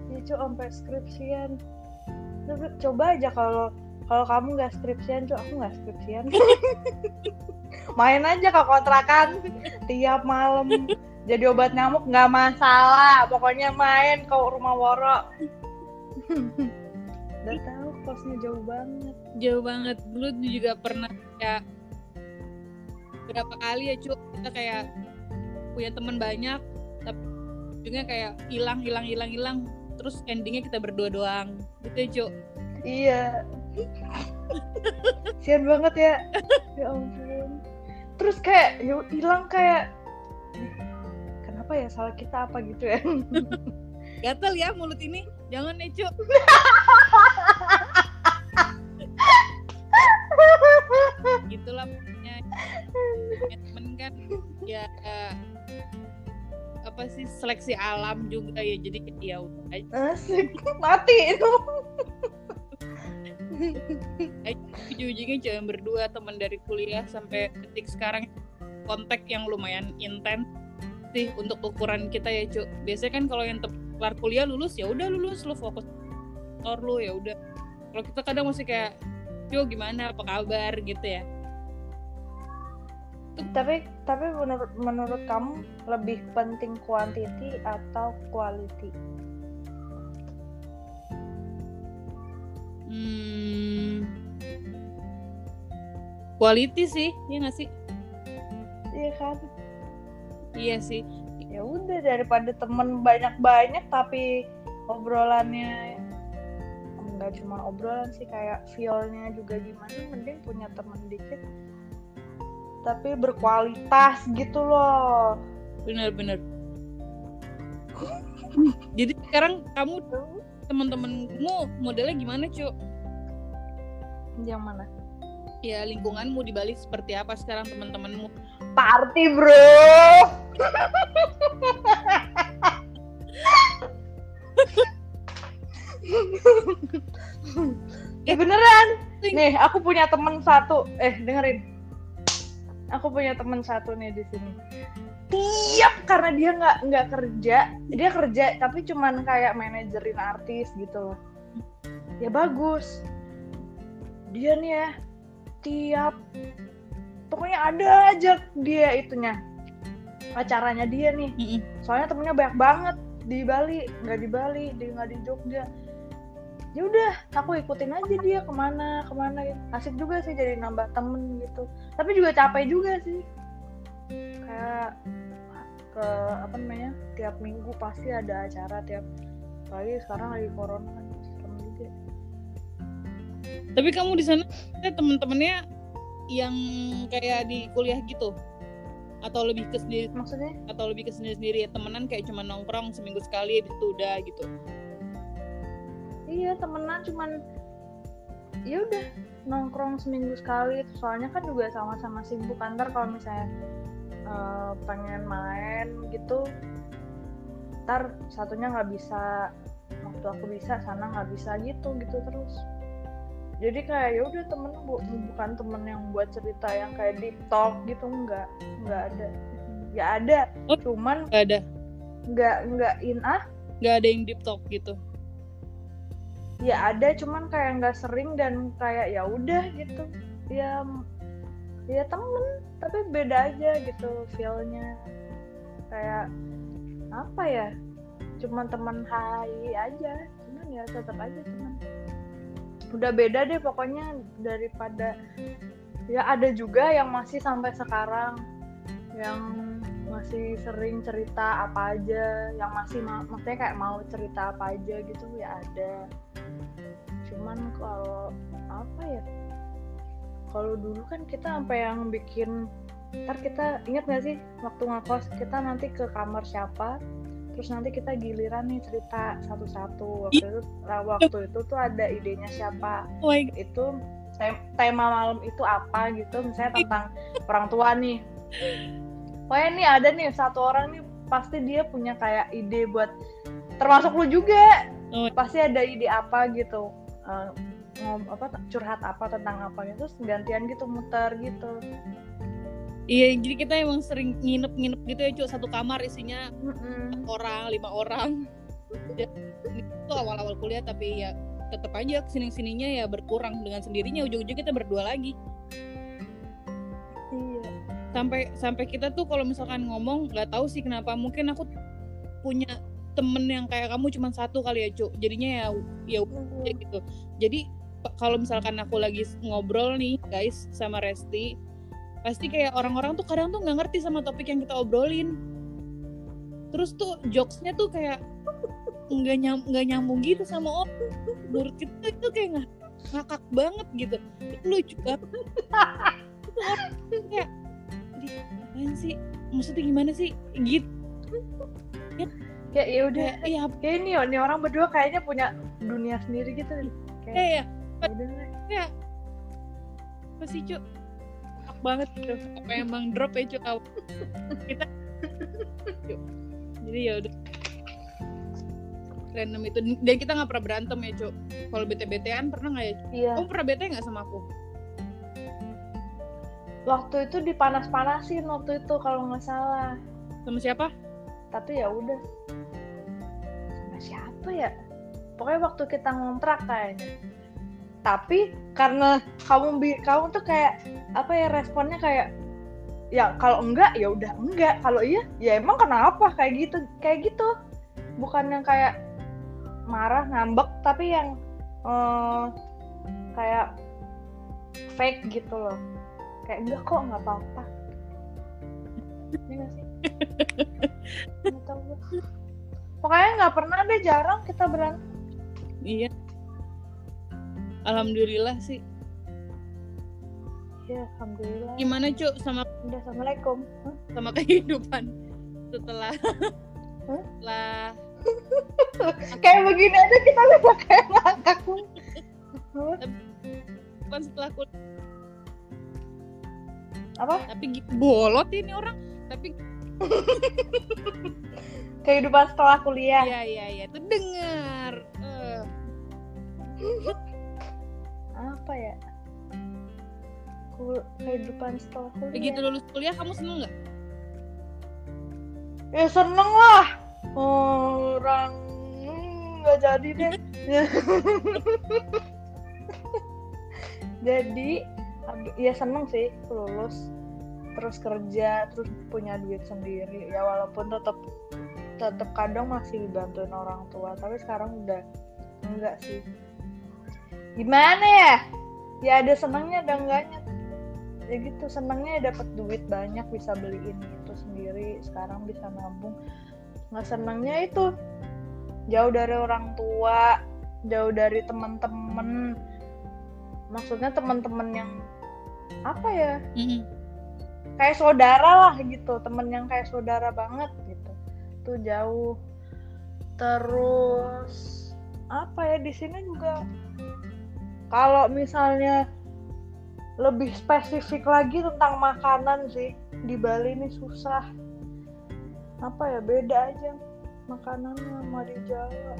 Ya cu sampai skripsian. Coba aja kalau kalau kamu nggak skripsian cu aku nggak skripsian. (laughs) Main aja ke kontrakan tiap malam jadi obat nyamuk nggak masalah pokoknya main ke rumah Woro. Udah tahu kosnya jauh banget. Jauh banget. Dulu juga pernah kayak berapa kali ya cu kita kayak punya teman banyak tapi ujungnya kayak hilang hilang hilang hilang. Terus endingnya kita berdua doang. Gitu ya cu iya. Sian banget ya. (laughs) Ya ampun. Terus kayak ya hilang kayak kenapa ya salah kita apa gitu ya? (laughs) Gatel ya mulut ini. Jangan ya cu (laughs) gitulah pokoknya. Ya, temen kan ya apa sih seleksi alam juga ya. Jadi ya udah. Asik. Mati itu. (laughs) Ujung-ujungnya cuma berdua teman dari kuliah sampai detik sekarang. Kontak yang lumayan intens sih untuk ukuran kita ya cu biasanya kan kalau yang kelar kuliah lulus ya udah lulus lu fokus kantor lu ya udah. Kalau kita kadang masih kayak cu gimana? Apa kabar? gitu ya. Tapi tapi menurut menurut kamu lebih penting quantity atau quality? Hmm. Quality sih ya nggak sih? Iya kan iya sih. Ya udah daripada temen banyak banyak tapi obrolannya nggak cuma obrolan sih kayak feelnya juga gimana mending punya temen dikit. Tapi berkualitas gitu loh. Bener-bener jadi sekarang kamu teman-temanmu modelnya gimana cu? Yang mana? Ya lingkunganmu di Bali seperti apa sekarang teman-temanmu party bro. (laughs) Eh beneran? Nih aku punya temen satu. Eh dengerin. Aku punya temen satu nih di sini. Tiap karena dia nggak nggak kerja. Dia kerja tapi cuman kayak manajerin artis gitu loh. Ya bagus. Dia nih ya tiap pokoknya ada aja dia itunya. Acaranya dia nih. Soalnya temennya banyak banget di Bali. Nggak di Bali di nggak di Jogja. Ya udah aku ikutin aja dia ke mana ke mana gitu. asik juga sih jadi nambah temen gitu. Tapi juga capek juga sih. Kayak ke apa namanya tiap minggu pasti ada acara tiap apalagi sekarang lagi corona kan serem juga. Tapi kamu di sana ada temen-temennya yang kayak di kuliah gitu. Atau lebih ke sendiri maksudnya? atau lebih ke sendiri sendiri temenan kayak cuma nongkrong seminggu sekali itu udah gitu. Iya temenan cuman ya udah nongkrong seminggu sekali. Soalnya kan juga sama-sama sibuk antar kalau misalnya eh, pengen main gitu. Ntar satunya nggak bisa waktu aku bisa sana nggak bisa gitu gitu terus jadi kayak ya udah temen bu- bukan temen yang buat cerita yang kayak deep talk gitu nggak nggak ada. Ya ada Oh. cuman gak ada. nggak nggak in ah? Gak ada yang deep talk gitu. Ya ada cuman kayak nggak sering dan kayak ya udah gitu. Ya ya temen tapi beda aja gitu feelnya. Kayak apa ya? Cuman teman hai aja cuman ya tetap aja teman udah beda deh pokoknya daripada ya ada juga yang masih sampai sekarang yang masih sering cerita apa aja yang masih ma- maksudnya kayak mau cerita apa aja gitu ya ada. Cuman kalau apa ya kalau dulu kan kita sampai yang bikin ntar kita ingat gak sih waktu ngekos kita nanti ke kamar siapa terus nanti kita giliran nih cerita satu-satu. Waktu itu nah, waktu itu tuh ada idenya siapa? Oh itu tem- tema malam itu apa gitu? Misalnya tentang orang tua nih. Pokoknya nih ada nih satu orang nih pasti dia punya kayak ide buat termasuk lu juga. Oh. pasti ada ide apa gitu. Eh, ngom apa curhat apa tentang apa gitu. Terus gantian gitu muter gitu iya jadi kita emang sering nginep-nginep gitu ya cu satu kamar isinya Mm-mm. orang lima orang. Itu awal-awal kuliah tapi ya tetap aja ke sini sininya ya berkurang. Dengan sendirinya ujung-ujung kita berdua lagi. Iya. Sampai sampai kita tuh kalau misalkan ngomong nggak tahu sih kenapa. Mungkin aku punya temen yang kayak kamu cuma satu kali ya cuk. Jadinya ya ya udah gitu. Jadi kalau misalkan aku lagi ngobrol nih guys sama Resti pasti kayak orang-orang tuh kadang tuh nggak ngerti sama topik yang kita obrolin. Terus tuh jokesnya tuh kayak nggak nyam nggak nyambung gitu sama orang. Menurut kita itu kayak nggak ngakak banget gitu. Itu lucu banget. Itu orang kayak "Di, apaan sih? Maksudnya gimana sih? Gitu ya. Ya udah kayak iya. ya ini ini orang berdua kayaknya punya dunia sendiri gitu. Kayak kayak ya ya kayak apa sih cuk banget gitu. Apa emang drop ya awal. kita jadi ya udah. Random itu. Dan kita nggak pernah berantem ya cuk. Kalau bete betean pernah nggak ya Cuk? iya. Kamu pernah bete nggak sama aku? Waktu itu dipanas-panasin waktu itu kalau nggak salah. Sama siapa? Tapi ya udah. Sama siapa ya? Pokoknya waktu kita ngontrak kayaknya tapi karena kamu bi kamu tuh kayak apa ya responnya kayak ya kalau enggak ya udah enggak. Kalau iya ya emang kenapa? Kayak gitu kayak gitu. Bukan yang kayak marah ngambek tapi yang eh, kayak fake gitu loh. Kayak enggak kok nggak apa-apa. Iya sih? (laughs) Pokoknya nggak pernah deh jarang kita berantem. Iya. Alhamdulillah sih ya alhamdulillah. Gimana cuk? Sama udah assalamualaikum. Hah? sama kehidupan setelah Hah? setelah (laughs) kayak begini aja kita bisa kayak ngakak kan setelah kuliah. Apa? Tapi bolot ini orang. Tapi (laughs) kehidupan setelah kuliah. Iya iya iya. Tuh dengar Eh, apa ya Kul- kehidupan setelah kuliah. Begitu lulus kuliah kamu seneng nggak? Ya seneng lah. Orang hmm, nggak jadi deh. (laughs) Jadi ya seneng sih lulus terus kerja terus punya duit sendiri. Ya walaupun tetap tetap kadang masih dibantuin orang tua tapi sekarang udah enggak sih. Gimana ya? Ya ada senangnya ada enggaknya ya gitu senangnya ya dapat duit banyak bisa beliin itu sendiri sekarang bisa nabung. Nggak senangnya itu jauh dari orang tua jauh dari teman-teman maksudnya teman-teman yang apa ya? Kayak saudara lah gitu temen yang kayak saudara banget gitu. Tuh jauh. Terus apa ya di sini juga kalau misalnya lebih spesifik lagi tentang makanan sih. Di Bali ini susah. Apa ya beda aja makanannya sama di Jawa.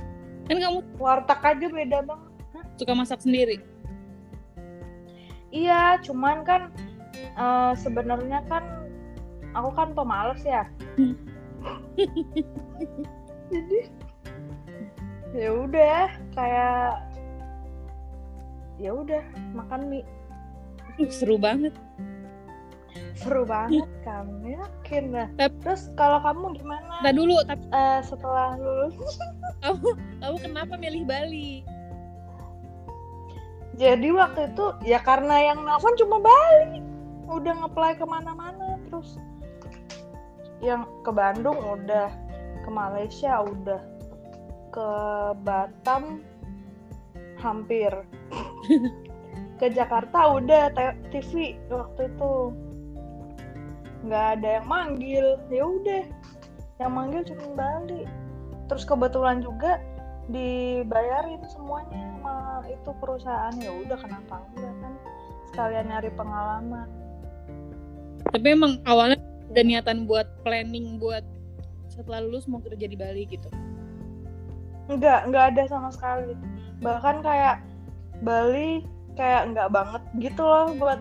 Kan kamu warteg aja beda banget. Suka masak sendiri? Iya, cuman kan eh, sebenarnya kan aku kan pemalas ya. (laughs) Jadi ya udah kayak ya udah makan mie. Uh, seru banget. Seru banget kan yakin lah. Tap- Terus kalau kamu gimana? Nah dulu tapi Eh, setelah lulus? (laughs) kamu kamu kenapa milih Bali? Jadi waktu itu ya karena yang nelfon cuma Bali, udah ngeplay ke mana-mana terus yang ke Bandung udah, ke Malaysia udah, ke Batam hampir, (laughs) ke Jakarta udah TV waktu itu. Nggak ada yang manggil, ya udah, yang manggil cuma Bali. Terus kebetulan juga dibayarin semuanya sama itu perusahaan. Ya udah kenapa enggak kan? Sekalian nyari pengalaman. Tapi emang awalnya ada niatan buat planning buat setelah lulus mau kerja di Bali gitu? Enggak enggak ada sama sekali. Bahkan kayak Bali kayak enggak banget gitu loh buat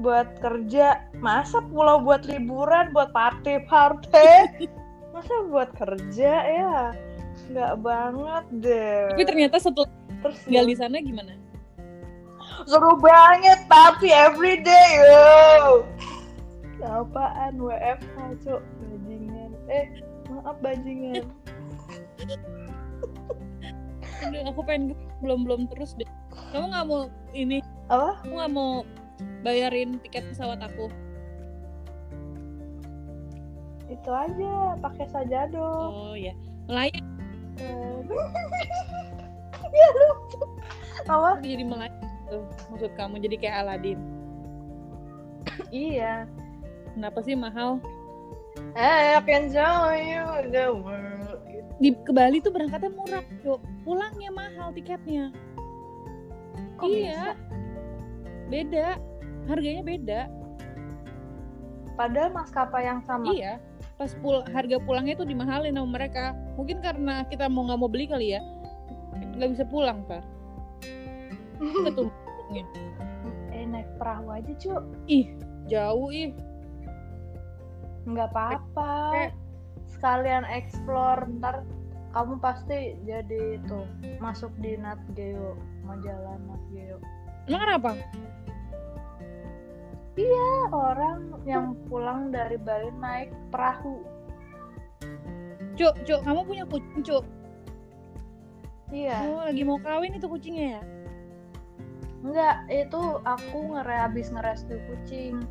buat kerja. Masa pulau buat liburan buat party party? (laughs) Masa buat kerja ya? Nggak banget deh. Tapi ternyata setelah terus tinggal di sana gimana? seru banget tapi everyday yo. Apaan WFH cok? Bajingan. Eh maaf bajingan. (laughs) Aduh, aku pengen belum belum terus deh. Kamu nggak mau ini? apa Kamu nggak mau bayarin tiket pesawat aku? itu aja pakai sajado Oh (laughs) ya, melayang Eh, ya lucu apa jadi melayang. Tuh, maksud kamu jadi kayak Aladin. iya Kenapa sih mahal? eh I can show you the world Di ke Bali tuh berangkatnya murah, yuk. Pulangnya mahal tiketnya. Kok iya. Beda. Harganya beda. padahal maskapai yang sama Iya. Pas pul harga pulangnya tuh dimahalin sama mereka. Mungkin karena kita mau nggak mau beli kali ya. Nggak bisa pulang, Pak. Betul. (laughs) eh naik perahu aja cuk Ih, jauh ih. nggak apa-apa Kayak- sekalian explore ntar kamu pasti jadi itu masuk di Nat Geo majalah Nat Geo Emang kenapa? Ah, orang yang pulang dari Bali naik perahu Cuk, cuk, kamu punya kucing, cuk. iya Oh, lagi mau kawin itu kucingnya ya? enggak itu aku ngere habis ngerescue kucing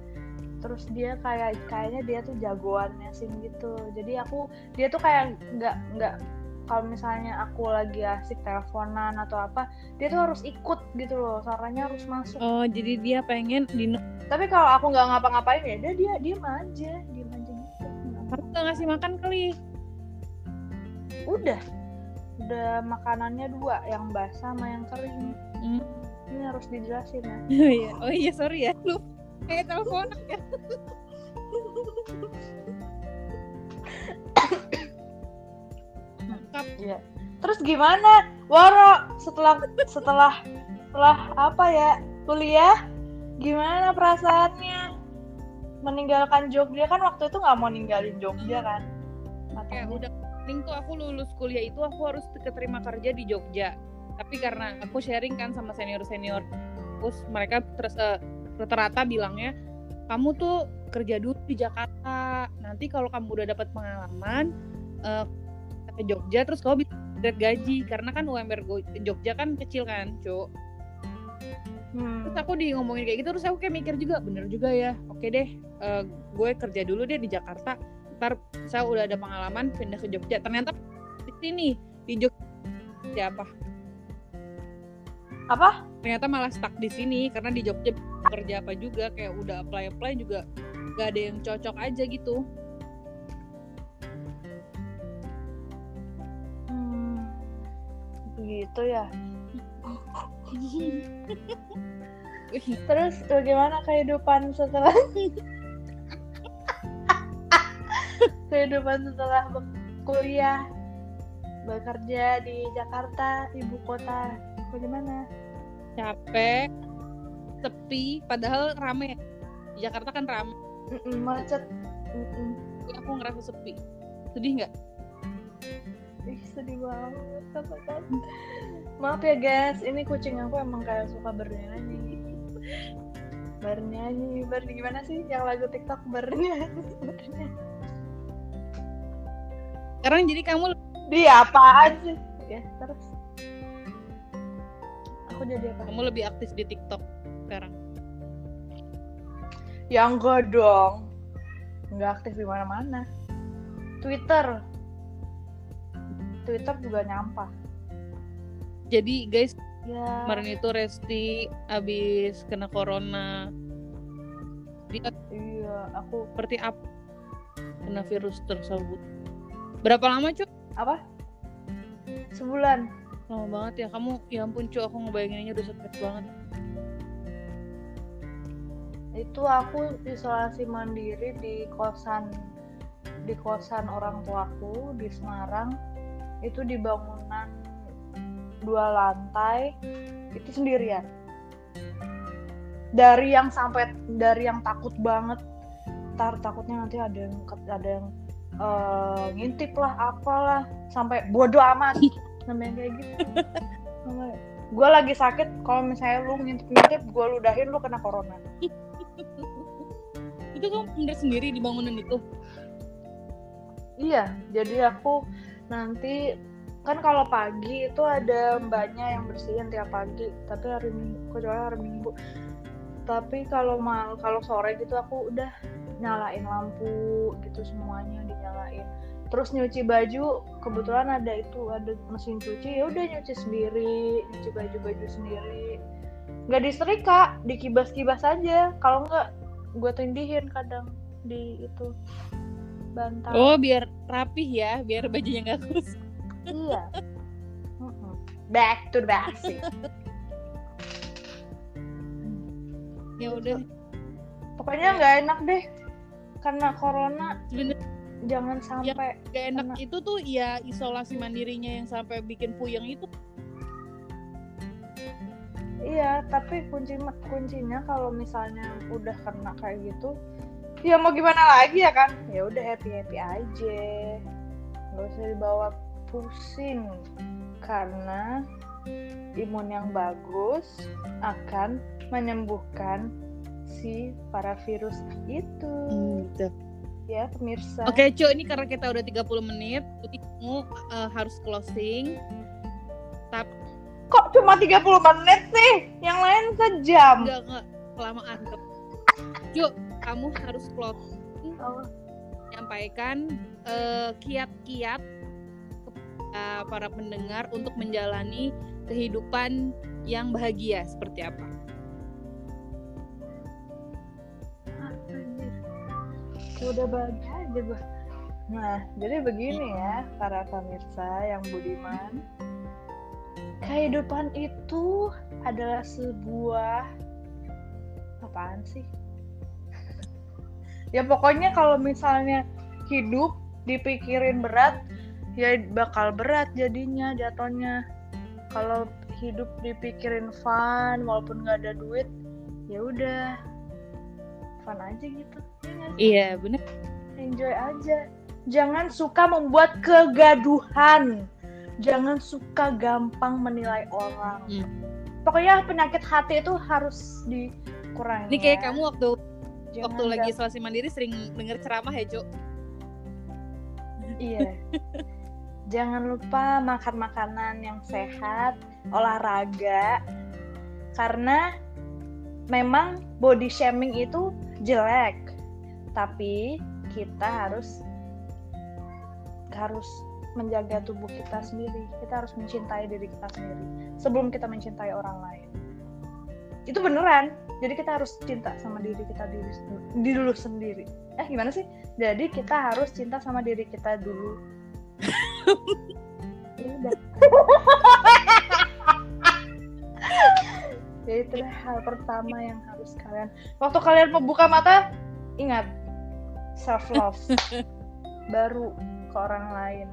terus dia kayak kayaknya dia tuh jagoannya sim gitu jadi aku dia tuh kayak nggak nggak kalau misalnya aku lagi asik teleponan atau apa dia tuh harus ikut gitu loh suaranya harus masuk Oh, jadi dia pengen di tapi kalau aku nggak ngapa-ngapain ya dia dia diem aja diem aja gitu Kamu nggak ngasih makan kali. udah udah makanannya dua yang basah sama yang kering Hmm. ini harus dijelasin ya Oh iya, oh iya sorry ya. Lu kayak telepon ya. (laughs) Mantap. Iya. Terus gimana, Waro? Setelah setelah setelah apa ya kuliah? Gimana perasaannya? Meninggalkan Jogja kan waktu itu nggak mau ninggalin Jogja kan? Kayak Katanya. udah penting tuh aku lulus kuliah itu aku harus keterima kerja di Jogja. Tapi karena aku sharing kan sama senior-senior, terus mereka terus eh, rata-rata bilangnya kamu tuh kerja dulu di Jakarta. Nanti kalau kamu udah dapat pengalaman eh, ke Jogja terus kamu bisa upgrade gaji karena kan UMR Jogja kan kecil kan, Cuk. Hmm. terus aku di ngomongin kayak gitu terus aku kayak mikir juga bener juga ya oke deh eh, gue kerja dulu deh di Jakarta ntar saya udah ada pengalaman pindah ke Jogja ternyata di sini di Jogja siapa Apa? ternyata malah stuck di sini karena di Jogja kerja apa juga kayak udah apply apply juga gak ada yang cocok aja gitu Begitu ya. (laughs) Terus bagaimana kehidupan setelah (laughs) kehidupan setelah kuliah bekerja di Jakarta ibu kota bagaimana? capek sepi padahal rame di Jakarta kan rame Mm-mm, macet. Mm-mm. Aku ngerasa sepi sedih nggak Ih, sedih banget katakan. Maaf ya guys, ini kucing aku emang kayak suka bernyanyi. Bernyanyi, ber gimana sih yang lagu TikTok bernyanyi? bernyanyi. sekarang jadi kamu Dia apaan sih? Ya, terus. Aku jadi apa? kamu lebih aktif di TikTok sekarang Ya enggak dong. Enggak aktif di mana-mana. Twitter. Twitter juga nyampah. jadi guys Ya. kemarin itu Resti abis kena corona dia Iya, aku seperti apa kena virus tersebut berapa lama cuy apa? Sebulan. lama banget ya kamu ya ampun cuy aku ngebayanginnya udah stres banget itu aku isolasi mandiri di kosan di kosan orang tuaku di Semarang itu di bangunan dua lantai itu sendirian. Dari yang sampai dari yang takut banget tar takutnya nanti ada yang ada yang eh, ngintip lah apalah sampai bodo amat (laughs) namanya kayak gitu. Gue lagi sakit kalau misalnya lu ngintip-ngintip gue ludahin lu kena corona. Itu kamu bener sendiri di bangunan itu? Iya jadi aku nanti kan kalau pagi itu ada mbaknya yang bersihin tiap pagi tapi hari minggu kecuali hari minggu. Tapi kalau mal kalau sore gitu aku udah nyalain lampu gitu semuanya dinyalain. Terus nyuci baju kebetulan ada itu ada mesin cuci ya udah nyuci sendiri nyuci baju baju sendiri. Nggak disetrika dikibas-kibas aja. Kalau nggak gue tindihin kadang di itu bantal. Oh biar rapih ya biar bajunya nggak kusut iya. Back to the basic ya udah. Pokoknya nggak enak deh karena corona. Sebenarnya jangan sampai gak enak Kena. itu tuh ya isolasi mandirinya yang sampai bikin puyeng itu. Iya tapi kunci kuncinya kalau misalnya udah kena kayak gitu ya mau gimana lagi ya kan ya udah happy happy aja. Nggak usah dibawa pusing karena imun yang bagus akan menyembuhkan si para virus itu. Gitu. ya pemirsa. Oke, Cu, ini karena kita udah 30 menit, jadi kamu uh, harus closing. Tapi kok cuma 30 menit sih? Yang lain sejam. Enggak enggak. Kelamaan. Cu, kamu harus closing Oh. menyampaikan eh, kiat-kiat kepada para pendengar untuk menjalani kehidupan yang bahagia seperti apa? Ah, udah bahagia aja gua. Nah, jadi begini ya para pemirsa yang budiman. Kehidupan itu adalah sebuah apaan sih? Ya pokoknya kalau misalnya hidup dipikirin berat, ya bakal berat jadinya jatuhnya. Kalau hidup dipikirin fun walaupun nggak ada duit, ya udah fun aja gitu. Ya? Iya, bener. enjoy aja. Jangan suka membuat kegaduhan. Jangan suka gampang menilai orang. Hmm. Pokoknya penyakit hati itu harus dikurangi. Ini kayak ya. kamu waktu Jangan waktu lagi isolasi mandiri sering denger ceramah ya, Cu? Iya. (laughs) Jangan lupa makan makanan yang sehat, olahraga. Karena memang body shaming itu jelek. Tapi kita harus harus menjaga tubuh kita sendiri. Kita harus mencintai diri kita sendiri sebelum kita mencintai orang lain. Itu beneran. Jadi kita harus cinta sama diri kita diri, diri dulu sendiri. Eh gimana sih? Jadi kita harus cinta sama diri kita dulu. (laughs) Ya udah. ya itu hal pertama yang harus kalian waktu kalian membuka mata ingat self love (laughs) baru ke orang lain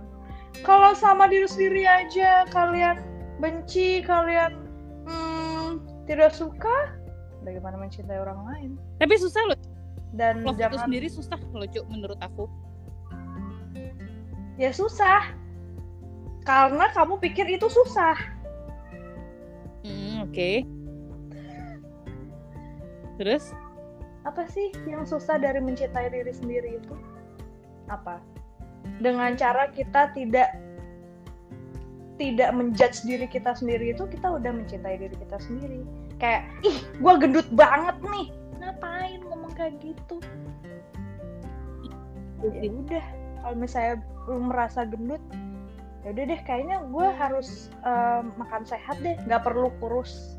kalau sama diri sendiri aja kalian benci kalian hmm, tidak suka bagaimana mencintai orang lain Tapi susah loh, dan love itu jangan sendiri susah loh, Cu, menurut aku. ya susah karena kamu pikir itu susah Hmm, oke. Terus? apa sih yang susah dari mencintai diri sendiri itu apa dengan cara kita tidak tidak menjudge diri kita sendiri itu kita udah mencintai diri kita sendiri. Kayak ih gua gendut banget nih. Ngapain ngomong kayak gitu? Ya udah kalau misalnya lu merasa gendut ya udah deh kayaknya gue harus eh, makan sehat deh. Nggak perlu kurus.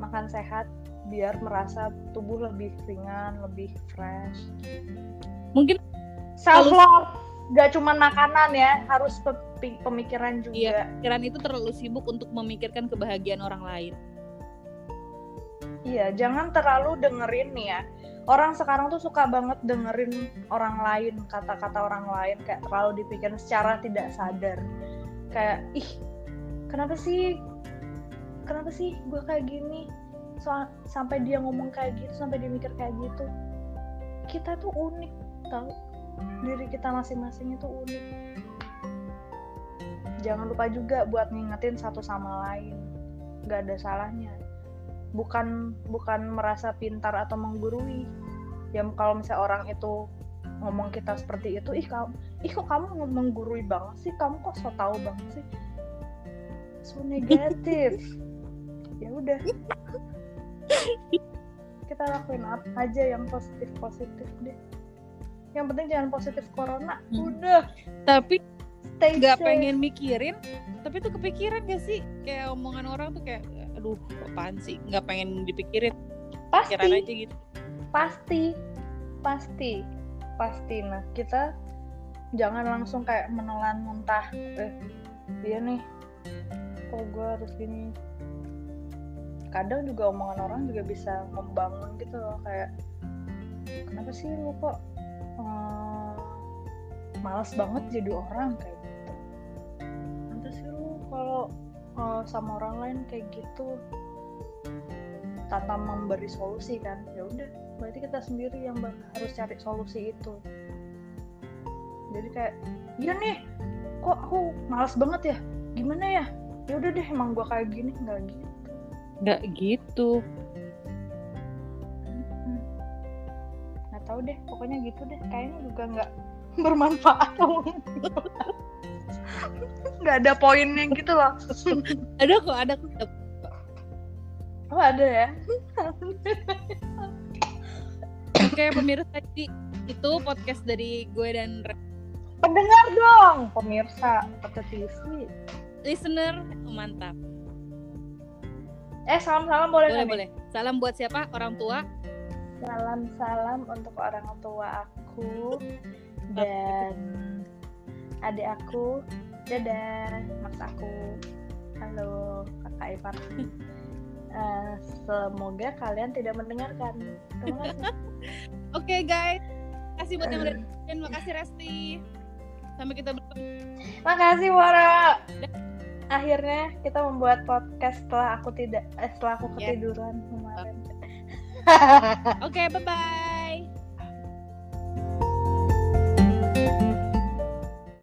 Makan sehat biar merasa tubuh lebih ringan lebih fresh. Mungkin self love gak cuma makanan ya harus pe- pemikiran juga Iya. pikiran itu terlalu sibuk untuk memikirkan kebahagiaan orang lain. Iya, jangan terlalu dengerin nih ya. Orang sekarang tuh suka banget dengerin orang lain, kata-kata orang lain kayak terlalu dipikirin secara tidak sadar. Kayak, ih, kenapa sih? Kenapa sih gue kayak gini? Soal sampai dia ngomong kayak gitu, sampai dia mikir kayak gitu. Kita tuh unik, tau? Diri kita masing-masing itu unik. Jangan lupa juga buat ngingetin satu sama lain. Nggak ada salahnya. Bukan bukan merasa pintar atau menggurui. Ya kalau misalnya orang itu ngomong kita seperti itu ih kamu ih kok kamu menggurui banget sih? Kamu kok so tau banget sih? So negatif. (laughs) Ya udah. Kita lakuin apa aja yang positif positif deh yang penting jangan positif corona. Hmm. udah. Tapi nggak pengen mikirin tapi tuh kepikiran gak sih? Kayak omongan orang tuh kayak aduh apaan sih? Nggak pengen dipikirin. Pasti. Pikiran aja gitu. Pasti. Pasti. Pasti. Nah kita jangan langsung kayak menelan mentah eh iya nih. Kok gue harus gini? Kadang juga omongan orang juga bisa membangun gitu loh kayak kenapa sih lu kok eh, males banget jadi orang kayak gitu. Nanti sih lu kalau eh, sama orang lain kayak gitu tanpa memberi solusi kan? Ya udah berarti kita sendiri yang harus cari solusi itu. Jadi kayak iya nih kok aku males banget ya? Gimana ya? Ya udah deh emang gua kayak gini. Nggak gitu. Nggak gitu tahu deh pokoknya gitu deh. Kayaknya juga nggak (laughs) bermanfaat. Nggak ada poinnya gitu loh. (laughs) Ada kok ada kok. Oh ada ya? Oke pemirsa jadi itu podcast dari gue dan Re- pendengar dong pemirsa. TV listener mantap. Eh salam salam boleh boleh boleh. Salam buat siapa? Orang tua salam salam untuk orang tua aku dan adik aku. Dadah mas aku. Halo kakak ipar (laughs) Eh, semoga kalian tidak mendengarkan. Terima kasih. (laughs) Oke guys. Kasih buat yang udah dengerin. Makasih Resti. Sampai kita bertemu. Makasih Wara. Akhirnya kita membuat podcast setelah aku tidak eh, setelah aku Ya. ketiduran kemarin Oke, okay, bye bye.